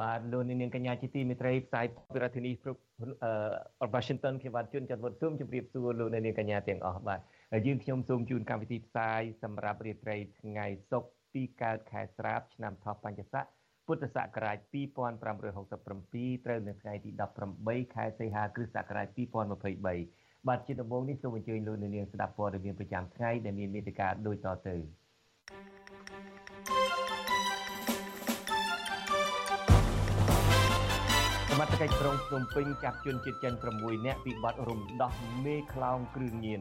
បាទលោកនាងកញ្ញាជាទីមេត្រីផ្សាយពីរដ្ឋធានីអឺ Washington ខ្ញុំបាទជួនច័ន្ទវុតស៊ូមជម្រាបសួរលោកនាងកញ្ញាទាំងអស់បាទយើងខ្ញុំសូមជូនកម្មវិធីផ្សាយសម្រាប់រាត្រីថ្ងៃសុក្រទីកើតខែស្រាបឆ្នាំថោះបัญចស័កពុទ្ធសករាជ2567ត្រូវនៅថ្ងៃទី18ខែសីហាគ្រិស្តសករាជ2023បាទជាដំបូងនេះសូមអញ្ជើញលោកនាងស្ដាប់ព័ត៌មានប្រចាំថ្ងៃដែលមានមេត្តាដូចតទៅ មត្ថកិច្ចក្រុងភ្នំពេញចាប់ជនជាតិចិន6នាក់ពីបទរំដោះមេខ្លោងគ្រឿងញៀន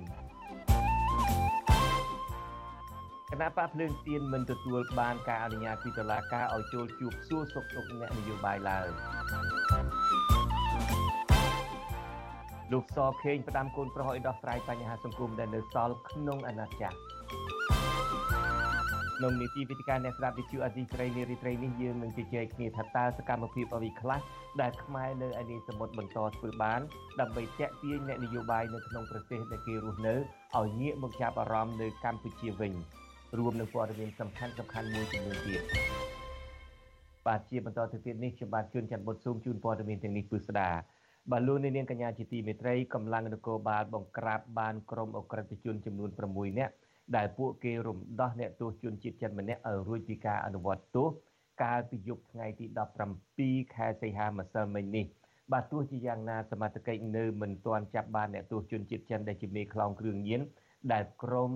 គណៈបកភ្លើងទៀនមិនទទួលបានការអនុញ្ញាតពីតុលាការឲ្យចូលជួបសួរសុខទុក្ខអ្នកនយោបាយឡើយលោកសខេងផ្ដាំកូនប្រុសឲ្យដោះស្រាយបញ្ហាសង្គមដែលនៅសល់ក្នុងអាណត្តិចាស់ ក្នុងនីតិវិទ្យាអ្នកស្ដាប់វិទ្យុអាស៊ីសេរីនារីត្រីនេះយើងនឹងជជែកគ្នាថាតើសកម្មភាពអ្វីខ្លះដែលខ្មែរនៅឯនេះសមុទ្របន្តធ្វើបានដើម្បីតាក់ទាញអ្នកនយោបាយនៅក្នុងប្រទេសដែលគេរស់នៅឲ្យងាកមកចាប់អារម្មណ៍នៅកម្ពុជាវិញរួមនឹងព័ត៌មានសំខាន់សំខាន់មួយចំនួនទៀតបាទជាបន្តទៅទៀតនេះខ្ញុំបាទជួនច័ន្ទបុតស៊ូមជូនព័ត៌មានទាំងនេះពិស្ដាបាទលោកនាងកញ្ញាជាទីមេត្រីកម្លាំងនគរបាលបង្ក្រាបបានក្រុមអក្រិតជនចំនួន6នាក់ ដែលពួកគេរំដោះអ្នកទោសជនជាតិចិនម្នាក់ឲ្យរួចពីការអនុវត្តទោសកាលពីយប់ថ្ងៃទី17ខែសីហាម្សិលមិញនេះបាទទោះជាយ៉ាងណាសមត្ថកិច្ចនៅមិនទាន់ចាប់បានអ្នកទោសជនជាតិចិនដែលជាមេខ្លោងគ្រឿងញៀនដែលក្រុម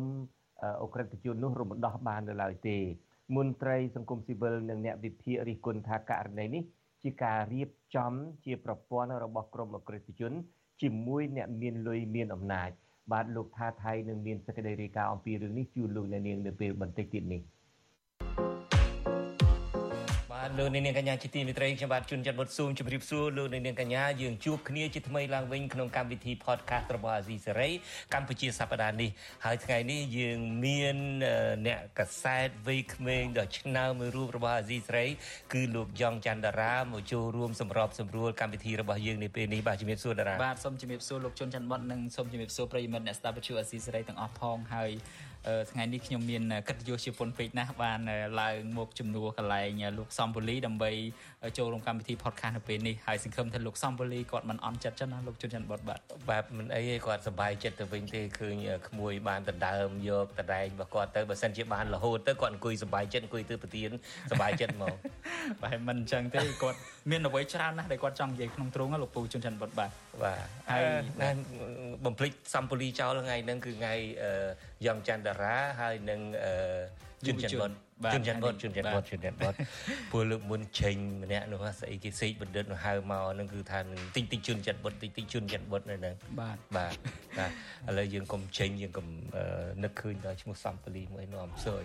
អក្រិតជននោះរំដោះបាននៅឡើយទេមន្ត្រីសង្គមស៊ីវិលនិងអ្នកវិភាគរិះគន់ថាករណីនេះជាការរៀបចំជាប្រព័ន្ធរបស់ក្រមអក្រិតជនជាមួយអ្នកមានលុយមានអំណាច បាទលោកថាថៃនឹងមានសេចក្តីរាយការណ៍អំពីរឿងនេះជូនលោកអ្នកនាងនៅពេលបន្តិចទៀតនេះបាទ លោកនាងកញ្ញាជាទីមេត្រីខ្ញុំបាទជួនច័ន្ទបុតស៊ូមជម្រាបសួរលោកនាងកញ្ញាយើងជួបគ្នាជាថ្មីឡើងវិញក្នុងកម្មវិធី podcast របស់អាស៊ីសេរីកម្ពុជាសប្តាហ៍នេះហើយថ្ងៃនេះយើងមានអ្នកកសែតវ័យក្មេងដ៏ឆ្នើមមួយរូបរបស់អាស៊ីសេរីគឺលោកយ៉ងច័ន្ទតារាមកចូលរួមសម្របសម្រួលកម្មវិធីរបស់យើងនាពេលនេះបាទជំរាបសួរតារាបាទសូមជំរាបសួរលោកជួនច័ន្ទបុតនិងសូមជំរាបសួរប្រិយមិត្តអ្នកស្ដាប់វិទ្យុអាស៊ីសេរីទាំងអស់ផងហើយ ថ្ងៃនេះខ្ញុំមានកិត្តិយសជាពុនពេកណាស់បានឡើងមកជំនួសកន្លែងលោកសំពូលីដើម្បីចូលរួមកម្មវិធី podcast នៅពេលនេះហើយសង្ឃឹមថាលោកសំពូលីគាត់មិនអន់ចិត្តចឹងណាលោកជុនច័ន្ទបុតបាទបាទមិនអីទេគាត់សប្បាយចិត្តទៅវិញទេឃើញក្មួយបានដណ្ដើមយកតដែងរបស់គាត់ទៅបើសិនជាបានរហូតទៅគាត់អង្គុយសប្បាយចិត្តអង្គុយទៅប្រទៀនសប្បាយចិត្តមកបាទមិនអញ្ចឹងទេគាត់មានអ្វីច្រើនណាស់ដែលគាត់ចង់និយាយក្នុងទ្រង់លោកពូជុនច័ន្ទបុតបាទបាទហើយបំភ្លេចសំពូលីចោលថ្ងៃហ្នឹងគឺថ្ងៃយ៉ងច័ន្ទតារាហើយនឹងជុនច័ន្ទបុតជុនច័ន្ទបុតជុនច័ន្ទបុតជុនច័ន្ទបុតពលលើកមុនឆេងម្នាក់នោះស្អីគេសេកបណ្ឌិតនោះហៅមកនឹងគឺថានឹងតិចតិចជុនច័ន្ទបុតតិចតិចជុនច័ន្ទបុតនៅហ្នឹងបាទបាទបាទឥឡូវយើងកុំឆេងយើងកុំនឹកឃើញដល់ឈ្មោះសំពលីមួយនាំសួយ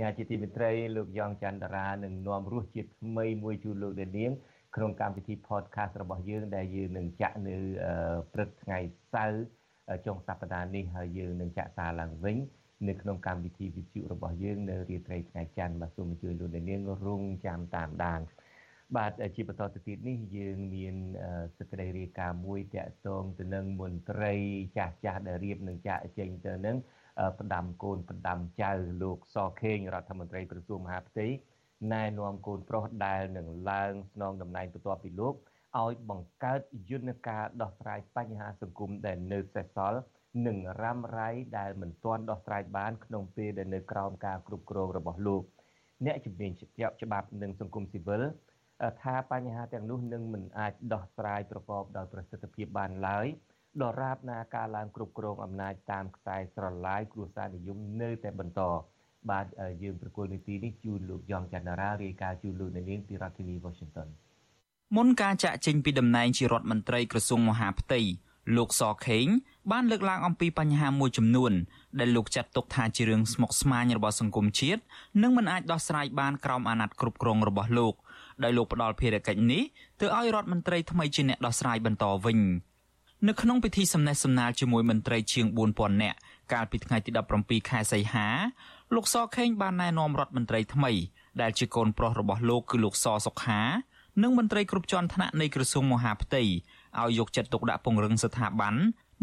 ញ្ញាជាទីមេត្រីលោកយ៉ងច័ន្ទរានឹងនាំរសជាតិថ្មីមួយជូនលោកនាងក្នុងកម្មវិធី podcast របស់យើងដែលយើងនឹងចាក់នៅព្រឹកថ្ងៃសៅរ៍ចុងសប្តាហ៍នេះហើយយើងនឹងចាក់សារឡើងវិញនៅក្នុងកម្មវិធីវិទ្យុរបស់យើងនៅរាត្រីថ្ងៃច័ន្ទបាទសូមអញ្ជើញលោកនាងរងចាំតាមដានបាទជាបន្តទៅទៀតនេះយើងមានសេចក្តីរាយការណ៍មួយតាក់ទងទៅនឹងមន្ត្រីចាស់ចាស់ដែលរៀបនឹងចាក់ចេញទៅនឹង ផ្ដាំកូនផ្ដាំចៅលោកសខេងរដ្ឋមន្ត្រីក្រសួងមហាផ្ទៃណែនាំកូនប្រុសដែលនឹងឡើងស្នងតំណែងបន្ទាប់ពីលោកឲ្យបង្កើតយន្តការដោះស្រាយបញ្ហាសង្គមដែលនៅសេសសល់និងរ៉ាំរ៉ៃដែលមិនទាន់ដោះស្រាយបានក្នុងពេលដែលនៅក្រោមការគ្រប់គ្រងរបស់លោកអ្នកជំនាញច្បាប់និងសង្គមស៊ីវិលថាបញ្ហាទាំងនោះនឹងមិនអាចដោះស្រាយប្រកបដោយប្រសិទ្ធភាពបានឡើយ ដរាបណាការឡើងគ្រប់គ្រងអំណាចតាមខ្សែស្រឡាយគ្រួសារនិយមនៅតែបន្តបាទយើងប្រគល់នីតិនេះជូនលោកយ៉ងច័ន្ទរារាយការណ៍ជូនលោកនាងពីរដ្ឋធានី Washington មុនការចាក់ចេញពីតំណែងជារដ្ឋមន្ត្រីក្រសួងមហាផ្ទៃលោកសខេងបានលើកឡើងអំពីបញ្ហាមួយចំនួនដែលលោកចាត់ទុកថាជារឿងស្មុគស្មាញរបស់សង្គមជាតិនិងមិនអាចដោះស្រាយបានក្រោមអាណត្តិគ្រប់គ្រងរបស់លោកដោយលោកផ្ដាល់ភារកិច្ចនេះទៅឲ្យរដ្ឋមន្ត្រីថ្មីជាអ្នកដោះស្រាយបន្តវិញ នៅក្នុងពិធីសំណេះសំណាលជាមួយមន្ត្រីជាង4000នាក់កាលពីថ្ងៃទី17ខែសីហាលោកសខេងបានណែនាំរដ្ឋមន្ត្រីថ្មី ដែលជាកូនប្រុសរបស់លោកគឺលោកសសុខានិងមន្ត្រីគ្រប់ជាន់ថ្នាក់នៃក្រសួងមហាផ្ទៃឲ្យយកចិត្តទុកដាក់ពង្រឹងស្ថាប័ន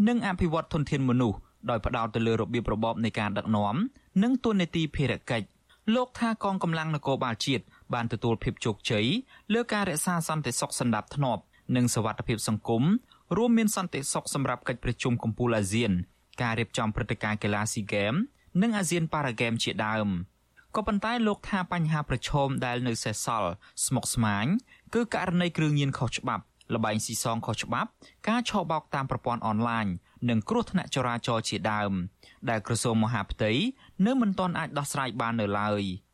និងអភិវឌ្ឍធនធានមនុស្សដោយផ្ដោតទៅលើរបៀបរបបនៃការដឹកនាំនិងទូនាទីភារកិច្ចលោកថាកងកម្លាំងនគរបាលជាតិបានទទួលភាពជោគជ័យលើការរក្សាសន្តិសុខសណ្ដាប់ធ្នាប់និងសវត្ថិភាពសង្គម រួមមានសន្តិសុខសម្រាប់កិច្ចប្រជុំកំពូលអាស៊ាន ការរៀបចំព្រឹត្តិការណ៍កីឡាស៊ីហ្គេមនិងអាស៊ានប៉ារ៉ាហ្គេមជាដើមក៏ប៉ុន្តែលោកថាបញ្ហាប្រឈមដែលនៅសេសសល់ស្មុគស្មាញគឺករណីគ្រឿងញៀនខុសច្បាប់លបែងស៊ីសងខុសច្បាប់ ការឆបោកតាមប្រព័ន្ធអនឡាញនិងគ្រោះថ្នាក់ចរាចរណ៍ជាដើម ដែលក្រសួងមហាផ្ទៃនៅមិនទាន់អាចដោះស្រាយបាននៅឡើយ។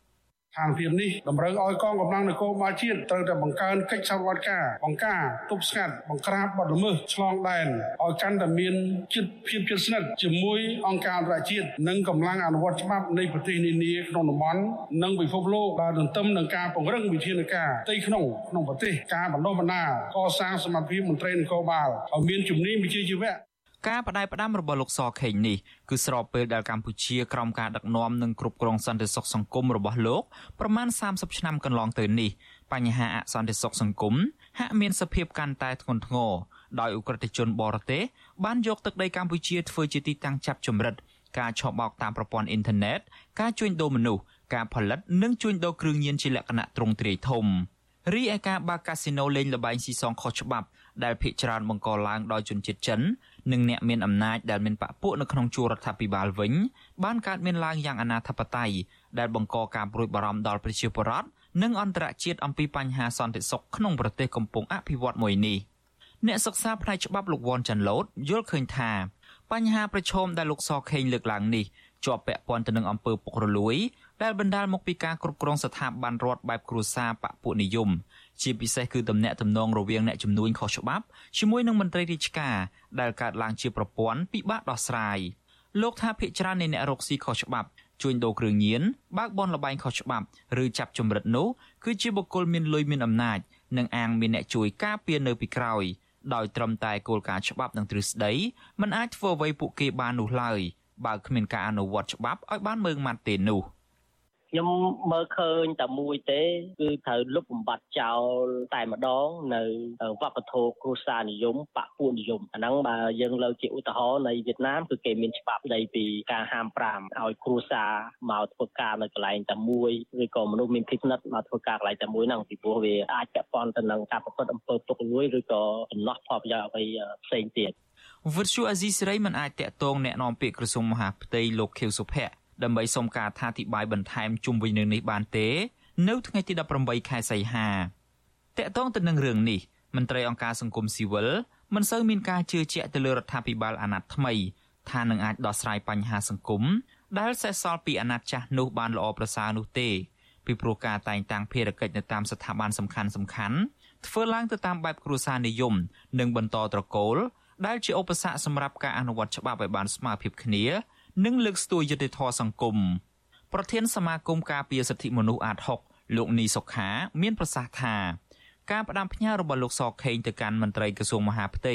ស្ថានភាពនេះតម្រូវឲ្យកងកម្លាំងនគរបាលជាតិត្រូវតែបង្កើនកិច្ចសហប្រតិការបង្ការទប់ស្កាត់បង្ក្រាបបទល្មើសឆ្លងដែនឲ្យកាន់តែមានចិត្តភាពជិតស្និទ្ធជាមួយអង្គការអន្តរជាតិនិងកម្លាំងអនុវត្តច្បាប់នៃប្រទេសនានាក្នុងតំបន់និងពិភពលោកដែលទន្ទឹមនឹងការពង្រឹងវិធានការផ្ទៃក្នុងក្នុងប្រទេសការបណ្ដុះបណ្ដាលកសាងសមត្ថភាពមន្ត្រីនគរបាលឲ្យមានជំនាញវិជ្ជាជីវៈ ការបដិបដាមរបស់លោកសខេងនេះគឺស្របពេលដែលកម្ពុជាក្រោមការដឹកនាំនិងគ្រប់គ្រងសន្តិសុខសង្គមរបស់លោកប្រមាណ30ឆ្នាំកន្លងទៅនេះបញ្ហាអសន្តិសុខសង្គមហាក់មានសភាពកាន់តែធ្ងន់ធ្ងរដោយអ ுக ្រិតជនបរទេសបានយកទឹកដីកម្ពុជាធ្វើជាទីតាំងចាប់ចម្រិតការឆបោកតាមប្រព័ន្ធអ៊ីនធឺណិតការជួញដូរមនុស្សការផលិតនិងជួញដូរគ្រឿងញៀនជាលក្ខណៈទ្រង់ទ្រាយធំរីឯការបើកកាស៊ីណូលេងល្បែងស៊ីសងខុសច្បាប់ដែលភ្នាក់ច្រើនបង្កឡើងដោយជនជាតិចិន និងអ្នកមានអំណាចដែលមានបកពួកនៅក្នុងជួររដ្ឋាភិបាលវិញបានកើតមានឡើងយ៉ាងអនាធបត័យដែលបង្កការព្រួយបារម្ភដល់ប្រជាពលរដ្ឋនិងអន្តរជាតិអំពីបញ្ហាសន្តិសុខក្នុងប្រទេសកំពុងអភិវឌ្ឍមួយនេះអ្នកសិក្សាផ្នែកច្បាប់លោកវ៉ាន់ចាន់ឡូតយល់ឃើញថាបញ្ហាប្រឈមដែលលោកសខេងលើកឡើងនេះជាប់ពាក់ព័ន្ធទៅនឹងអំពើពុករលួយ ដែលបណ្ដាលមកពីការគ្រប់គ្រងស្ថាប័នរដ្ឋបែបគ្រួសារបពុនិយមជាពិសេសគឺតំណែងតំណងរវាងអ្នកជំនួញខុសច្បាប់ជាមួយនឹងមន្ត្រីរាជការដែលកើតឡើងជាប្រព័ន្ធពិបាកដោះស្រាយលោកថាភិកច្រើននៃអ្នករកស៊ីខុសច្បាប់ជួញដូរគ្រឿងញៀនបើកបនលបែងខុសច្បាប់ឬចាប់ចម្រិតនោះគឺជាបុគ្គលមានលុយមានអំណាចនិងអាងមានអ្នកជួយការពារនៅពីក្រោយដោយត្រឹមតែគោលការណ៍ច្បាប់និងទ្រឹស្ដីมันអាចធ្វើអ្វីពួកគេបាននោះឡើយបើគ្មានការអនុវត្តច្បាប់ឲ្យបានមើងម៉ាត់ទេនោះ។ ខ្ញុំមើលឃើញតែមួយទេ គឺត្រូវលុបបំបត្តិចោលតែម្ដង នៅវប្បធម៌គ្រួសារនិយមបពុនិយមអាហ្នឹងបើយើងលើកជាឧទាហរណ៍នៅវៀតណាមគឺគេមានច្បាប់ដីពីការហាមប្រាមឲ្យគ្រួសារមកធ្វើការនៅកន្លែងតែមួយឬក៏មនុស្សមានភាពស្និទ្ធមកធ្វើការកន្លែងតែមួយហ្នឹងពីព្រោះវាអាចពាក់ព័ន្ធទៅនឹងការប្រព្រឹត្តអំពើពុករលួយឬក៏កំណោះផលប្រយោជន៍អ្វីផ្សេងទៀតវិទ្យុអាស៊ីសេរីមិនអាចតាក់ទងแนะនាំពាក្យក្រសួងមហាផ្ទៃលោកខៀវសុភ័ក្រ ដើម្បីសុំការអធិប្បាយបន្ថែមជុំវិញនឹងនេះបានទេ នៅថ្ងៃទី18ខែសីហាតកតងទៅនឹងរឿងនេះមន្ត្រីអង្គការសង្គមស៊ីវិលមិនសូវមានការជឿជាក់ទៅលើរដ្ឋាភិបាលអាណត្តិថ្មី ថានឹងអាចដោះស្រាយបញ្ហាសង្គមដែលសេសសល់ពីអាណត្តិចាស់នោះបានល្អប្រសើរនោះទេពីព្រោះការតែងតាំងភារកិច្ចនៅតាមស្ថាប័នសំខាន់សំខាន់ធ្វើឡើងទៅតាមបែបគ្រួសារនិយម និងបន្តត្រកូលដែលជាឧបសគ្គសម្រាប់ការអនុវត្តច្បាប់ឲ្យបានស្មើភាពគ្នា និងលើកស្ទួយយុត្តិធម៌សង្គមប្រធានសមាគមការពារសិទ្ធិមនុស្សអាត6លោកនីសុខា មានប្រសាសន៍ថាការផ្ដាំផ្ញើរបស់លោកសខេងទៅកាន់មន្ត្រីក្រសួងមហាផ្ទៃ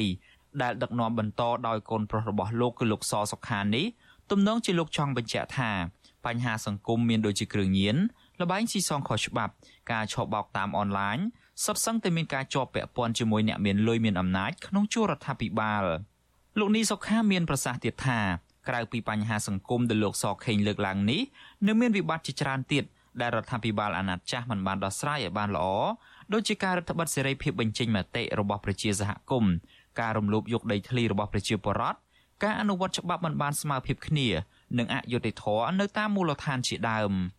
ដែលដឹកនាំបន្តដោយកូនប្រុសរបស់លោកគឺលោកសសុខានេះទំនងជាលោកចង់បញ្ជាក់ថាបញ្ហាសង្គមមានដូចជាគ្រឿងញៀនលបែងស៊ីសងខុសច្បាប់ ការឆបោកតាមអនឡាញសុទ្ធសឹងតែមានការជាប់ពាក់ព័ន្ធជាមួយអ្នកមានលុយមានអំណាចក្នុងជួររដ្ឋាភិបាលលោកនីសុខាមានប្រសាសន៍ទៀតថា ក្រៅពីបញ្ហាសង្គមដែលលោកសខេងលើកឡើងនេះនៅមានវិបត្តិជាច្រើនទៀតដែលរដ្ឋាភិបាលអាណត្តិចាស់មិនបានដោះស្រាយឲ្យបានល្អដូចជាការរដ្ឋបတ်សេរីភាពបញ្ចេញមតិរបស់ប្រជាសហគមន៍ការរំលោភយកដីធ្លីរបស់ប្រជាពលរដ្ឋការអនុវត្តច្បាប់មិនបានស្មើភាពគ្នា និងអយុត្តិធម៌នៅតាមមូលដ្ឋានជាដើម។នុ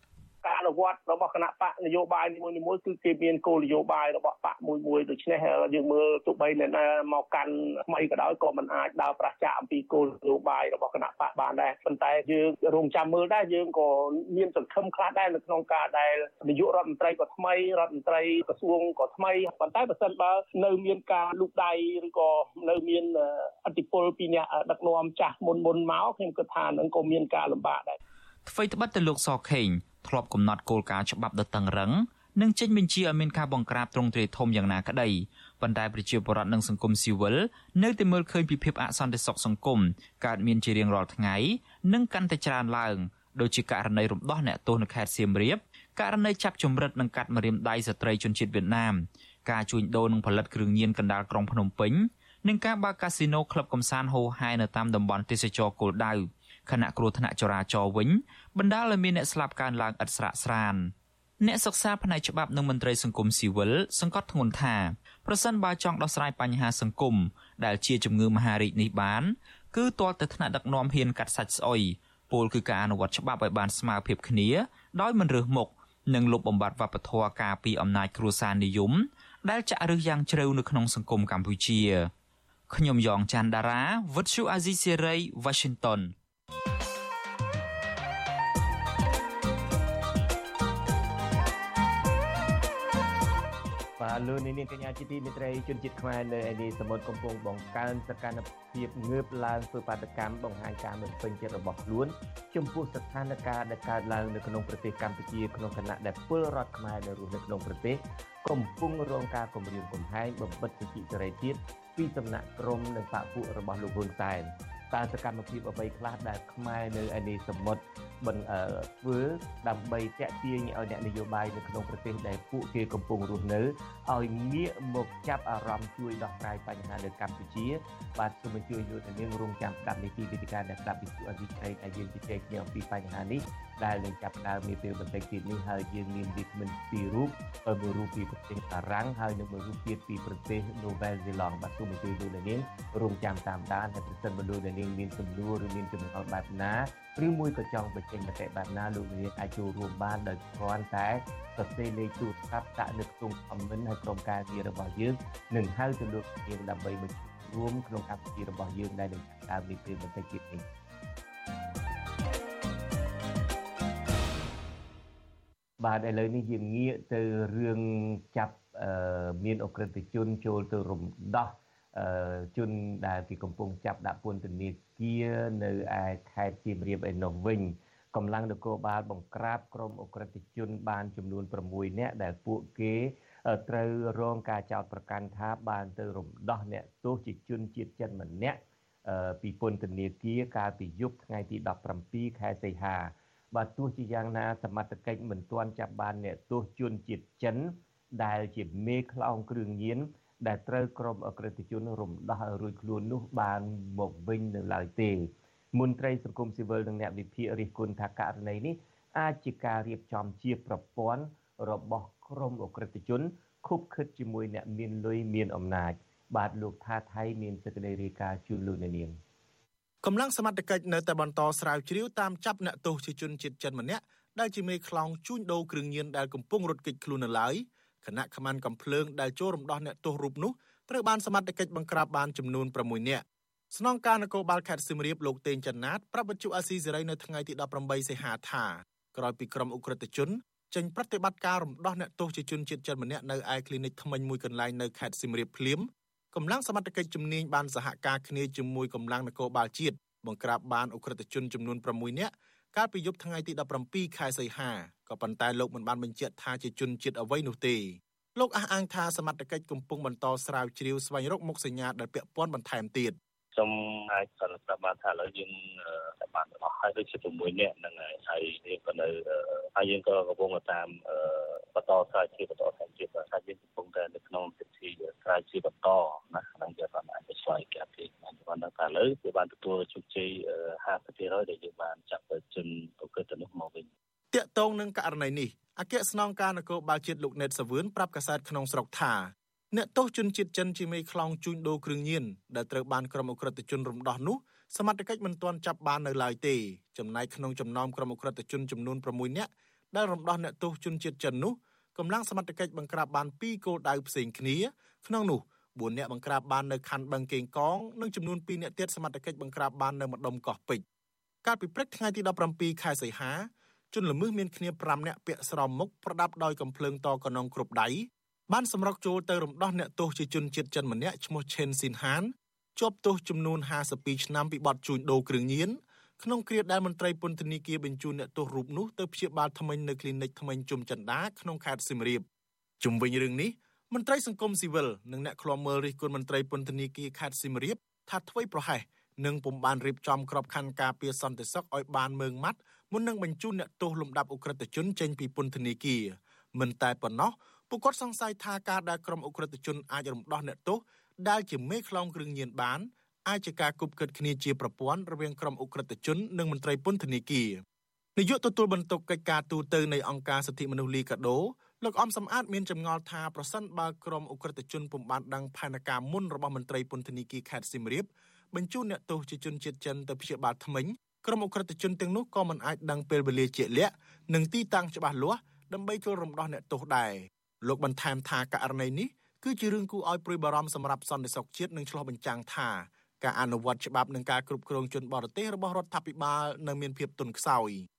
វត្តរបស់គណៈបកនយោបាយនីមួយៗគឺគេមានគោលនយោបាយរបស់បកមួយមួយដូច្នេះយើងមើលទោះបីអ្នកណាមកកាន់ថ្មីក៏ដោយក៏មិនអាចដើរប្រឆាំងអំពីគោលនយោបាយរបស់គណៈបកបានដែរប៉ុប៉ុន្តែយើងរងចាំមើលដែរយើងក៏មានសង្ឃឹមខ្លះដែរនៅក្នុងការដែលនាយករដ្ឋមន្ត្រីក៏ថ្មីរដ្ឋមន្ត្រីក្រសួងក៏ថ្មីប៉ុន្តែបើសិនបើនៅមានការលូកដៃឬក៏នៅមានអធិបុលពីអ្នកដឹកនាំចាស់មុនមុនមកខ្ញុំគិតថានឹងក៏មានការលំបាកដែរអ្វីត្បិតតែលោកសខេង ធ្លាប់កំណត់គោលការណ៍ច្បាប់ដ៏តឹងរឹងនិងចេញបញ្ជាឲ្យមានការបង្ក្រាបទ្រង់ទ្រាយធំយ៉ាងណាក្តីប៉ុន្តែប្រជាពលរដ្ឋនិងសង្គមស៊ីវិលនៅតែមើលឃើញពីភាពអសន្តិសុខសង្គមកើតមានជារៀងរាល់ថ្ងៃនិងកាន់តែច្រើនឡើងដូចជាករណីរំដោះអ្នកទោសនៅខេត្តសៀមរាបករណីចាប់ចម្រិតនិងកាត់ម្រាមដៃស្ត្រីជនជាតិវៀតណាមការជួញដូរនិងផលិតគ្រឿងញៀនកណ្ដាលក្រុងភ្នំពេញនិងការបើកកាស៊ីណូក្លឹបកំសាន្តហូហែនៅតាមតំបន់ទេសចរគោលដៅ ខណៈគ្រោះថ្នាក់ចរាចរណ៍វិញបណ្ដាលឲ្យមានអ្នកស្លាប់កើនឡើងឥតស្រាកស្រានអ្នកសិក្សាផ្នែកច្បាប់និងមន្ត្រីសង្គមស៊ីវិលសង្កត់ធ្ងន់ថាប្រសិនបើចង់ដោះស្រាយបញ្ហាសង្គមដែលជាជំងឺមហារីកនេះបានគឺទាល់តែថ្នាក់ដឹកនាំហ៊ានកាត់សាច់ស្អុយពោលគឺការអនុវត្តច្បាប់ឲ្យបានស្មើភាពគ្នាដោយមិនរើសមុខនិងលុបបំបាត់វប្បធម៌ការពីអំណាចគ្រួសារនិយម ដែលចាក់ឫសយ៉ាងជ្រៅនៅក្នុងសង្គមកម្ពុជាខ្ញុំយ៉ងច័ន្ទដារាវិទ្យុអាស៊ីសេរី Washington លោកនាងកញ្ញាជាទីមេត្រីជនជាតិខ្មែរនៅឯនេះសមុទ្រកំពុងបង្កើនសកម្មភាពងើបឡើងធ្វើបាតកម្មបង្ហាញការមិនពេញចិត្តរបស់ខ្លួនចំពោះស្ថានភាពដែលកើតឡើងនៅក្នុងប្រទេសកម្ពុជាក្នុងគណៈដែលពលរដ្ឋខ្មែរនៅរស់នៅក្នុងប្រទេសកំពុងរងការគំរាមកំហែងបំបិទសិទ្ធិសេរីភាពពីសំណាក់ក្រមនិងបកពួករបស់លោកហ៊ុនសែន តើសកម្មភាពអ្វីខ្លះដែលខ្មែរនៅឯនេះសមុទ្រមិនធ្វើដើម្បីតាក់ទាញឲ្យអ្នកនយោបាយនៅក្នុងប្រទេសដែលពួកគេកំពុងរស់នៅឲ្យងាកមកចាប់អារម្មណ៍ជួយដោះស្រាយបញ្ហានៅកម្ពុជា បាទសូមអញ្ជើញលោកនាងរងចាំស្ដាប់នីតិវិទ្យាដែលស្ដាប់ពីអធិការដែលយើងជជែកគ្នាអំពីបញ្ហានេះ ដែលនឹងចាប់ដើមនាពេលបន្តិចទៀតនេះហើយយើងមានវិក្កាមិនពីររូបមួយរូបពីប្រទេសបារាំងហើយនិងមួយរូបទៀតពីប្រទេសនូវែលសេឡង់បាទសូមអញ្ជើញលោកនាងរងចាំតាមដានហើយប្រសិនបើលោកនាងមានសំណួរឬមានចំណុចបែបណាឬមួយក៏ចង់បញ្ចេញមតិបែបណាលោកនាងអាចចូលរួមបានដោយគ្រាន់តែសរសេរលេខទូរស័ព្ទដាក់នៅក្នុង comment ហើយក្រុមការងាររបស់យើងនឹងហៅទៅលោកនាងដើម្បីមករួមក្នុងកម្មវិធីរបស់យើងដែលនឹងដើមនេះពេលបន្តិចទៀតនេះ បាទឥឡូវនេះយើងងាកទៅរឿងចាប់មានអក្រិតជនចូលទៅរំដោះជនដែលគេកំពុងចាប់ដាក់ពន្ធនាគារនៅឯខេត្តសៀមរាបឯនោះវិញកម្លាំងនគរបាលបង្ក្រាបក្រុមអក្រិតជនបានចំនួន6នាក់ដែលពួកគេត្រូវរងការចោទប្រកាន់ថាបានទៅរំដោះអ្នកទោសជាជនជាតិចិនម្នាក់ពីពន្ធនាគារកាលពីយប់ថ្ងៃទី17ខែសីហា បាទទោះជាយ៉ាងណាសមត្ថកិច្ចមិនទាន់ចាប់បានអ្នកទោសជនជាតិចិន ដែលជាមេខ្លោងគ្រឿងញៀនដែលត្រូវក្រុមអក្រិតជនរំដោះឲ្យរួចខ្លួននោះបានមកវិញនៅឡើយទេមន្ត្រីសង្គមស៊ីវិលនិងអ្នកវិភាគរិះគន់ថាករណីនេះអាចជាការរៀបចំជាប្រព័ន្ធរបស់ក្រុមអក្រិតជនខុបខិតជាមួយអ្នកមានលុយមានអំណាច បាទលោកថាថៃមានសេចក្តីរាយការណ៍ជូនលោកនាង កម្លាំងសមត្ថកិច្ចនៅតែបន្តស្រាវជ្រាវតាមចាប់អ្នកទោសជាជនជាតិចិនម្នាក់ដែលជាមេខ្លោងជួញដូរគ្រឿងញៀនដែលកំពុងរត់គេចខ្លួននៅឡើយគណៈខមានកំភ្លើងដែលចូលរំដោះអ្នកទោសរូបនោះត្រូវបានសមត្ថកិច្ចបង្ក្រាបបានចំនួន6នាក់ស្នងការនគរបាលខេត្តសៀមរាបលោកតេងចន្ទនាតប្រាប់វិទ្យុអាស៊ីសេរីនៅថ្ងៃទី18សីហាថាក្រោយពីក្រុមអ ுக ្រិតជនចេញប្រតិបត្តិការរំដោះអ្នកទោសជាជនជាតិចិនម្នាក់នៅឯគ្លីនិកថ្មិញមួយកន្លែងនៅខេត្តសៀមរាបភ្លាម កម្លាំងសមត្ថកិច្ចជំនាញបានសហការគ្នាជាមួយកម្លាំងនគរបាលជាតិបង្ក្រាបបានអ ுக ្រិតជនចំនួន6នាក់កាលពីយប់ថ្ងៃទី17ខែសីហាក៏ប៉ុន្តែលោកមិនបានបញ្ជាក់ថាជាជនជាតិអ្វីនោះទេលោកអះអាងថាសមត្ថកិច្ចកំពុងបន្តស្រាវជ្រាវស្វែងរកមុខសញ្ញាដែលពាក់ព័ន្ធបន្ថែមទៀត សូមអាចសន្និដ្ឋានបានថាឥឡូវយើងបានអស់ហើយដូចជា6នាក់ហ្នឹងហើយហើយយើងក៏នៅហើយយើងក៏កំពុងតាមបន្តស្រាវជ្រាវបន្តថែមទៀតថាយើងកំពុងតែនៅក្នុងពិធីស្រាវជ្រាវបន្តណាហ្នឹងយើងបានអាចឆ្លើយកាត់ទេបានថាឥឡូវគឺបានទទួលជោគជ័យ50%ដែលយើងបានចាប់ជនប្រកបទៅនោះមកវិញតាកតងនឹងករណីនេះអគ្គស្នងការនគរបាលជាតិលោកណេតសាវឿនប្រាប់កាសែតក្នុងស្រុកថា អ្នកទោសជនជាតិចិនជាមេខ្លោងជួញដូរគ្រឿងញៀនដែលត្រូវបានក្រុមអ ுக ្រិតជនរំដោះនោះសមត្ថកិច្ចមិនទាន់ចាប់បាននៅឡើយទេចំណែកក្នុងចំណោមក្រុមអ ுக ្រិតជនចំនួន6នាក់ដែលរំដោះអ្នកទោសជនជាតិចិននោះកម្លាំងសមត្ថកិច្ចបង្ក្រាបបាន2គោលដៅផ្សេងគ្នាក្នុងនោះ4នាក់បង្ក្រាបបាននៅខណ្ឌបឹងកេងកងនិងចំនួន2នាក់ទៀតសមត្ថកិច្ចបង្ក្រាបបាននៅម្ដុំកោះពេជ្រកាលពីព្រឹកថ្ងៃទី17ខែសីហាជនល្មើសមានគ្នា5នាក់ពាក់ស្រោមមុខប្រដាប់ដោយកំភ្លើងតកណងគ្រប់ដៃ បានសម្រុកចូលទៅរំដោះអ្នកទោសជាជនជាតិចិនម្នាក់ឈ្មោះឆេនស៊ីនហានជាប់ទោសចំនួន52ឆ្នាំពីបទជួញដូរគ្រឿងញៀនក្នុងគ្រាដែលមន្ត្រីពន្ធនាគារបញ្ជូនអ្នកទោសរូបនោះទៅព្យាបាលថ្មិញនៅគ្លីនិកថ្មិញជុំចន្ទាក្នុងខេត្តសៀមរាបជុំវិញរឿងនេះមន្ត្រីសង្គមស៊ីវិលនិងអ្នកឃ្លាំមើលរិះគន់មន្ត្រីពន្ធនាគារខេត្តសៀមរាបថាធ្វេសប្រហែសនិងពុំបានរៀបចំក្របខ័ណ្ឌការពារសន្តិសុខឲ្យបានមើងម៉ាត់មុននឹងបញ្ជូនអ្នកទោសលំដាប់អ ுக ្រិតជនចេញពីពន្ធនាគារមិនតែប៉ុណ្ណោះ ពួកគាត់សង្ស័យថាការដែលក្រុមអ ுக ្រិតជនអាចរំដោះអ្នកទោសដែលជាមេខ្លោងគ្រឿងញៀនបានអាចជាការគប់គិតគ្នាជាប្រព័ន្ធរវាងក្រុមអ ுக ្រិតជននិងមន្ត្រីពន្ធនាគារនាយកទទួលបន្ទុកកិច្ចការទូតនៃអង្គការសិទ្ធិមនុស្សលីកាដូលោកអំសំអាតមានចម្ងល់ថាប្រសិនបើក្រុមអ ுக ្រិតជនពុំបានដឹងផែនការមុនរបស់មន្ត្រីពន្ធនាគារខេត្តសៀមរាបបញ្ជូនអ្នកទោសជាជនជាតិចិនទៅព្យាបាលថ្មិញក្រុមអ ுக ្រិតជនទាំងនោះក៏មិនអាចដឹងពេលវេលាជាក់លាក់និងទីតាំងច្បាស់លាស់ដើម្បីចូលរំដោះអ្នកទោសដែរ លោកបន្ថែមថាករណីនេះគឺជារឿងគួរឲ្យព្រួយបារម្ភសម្រាប់សន្តិសុខជាតិនិងឆ្លោះបញ្ចាំងថាការអនុវត្តច្បាប់និងការគ្រប់គ្រងជនបរទេសរបស់រដ្ឋាភិបាលនៅមានភាពទន់ខ្សោយ។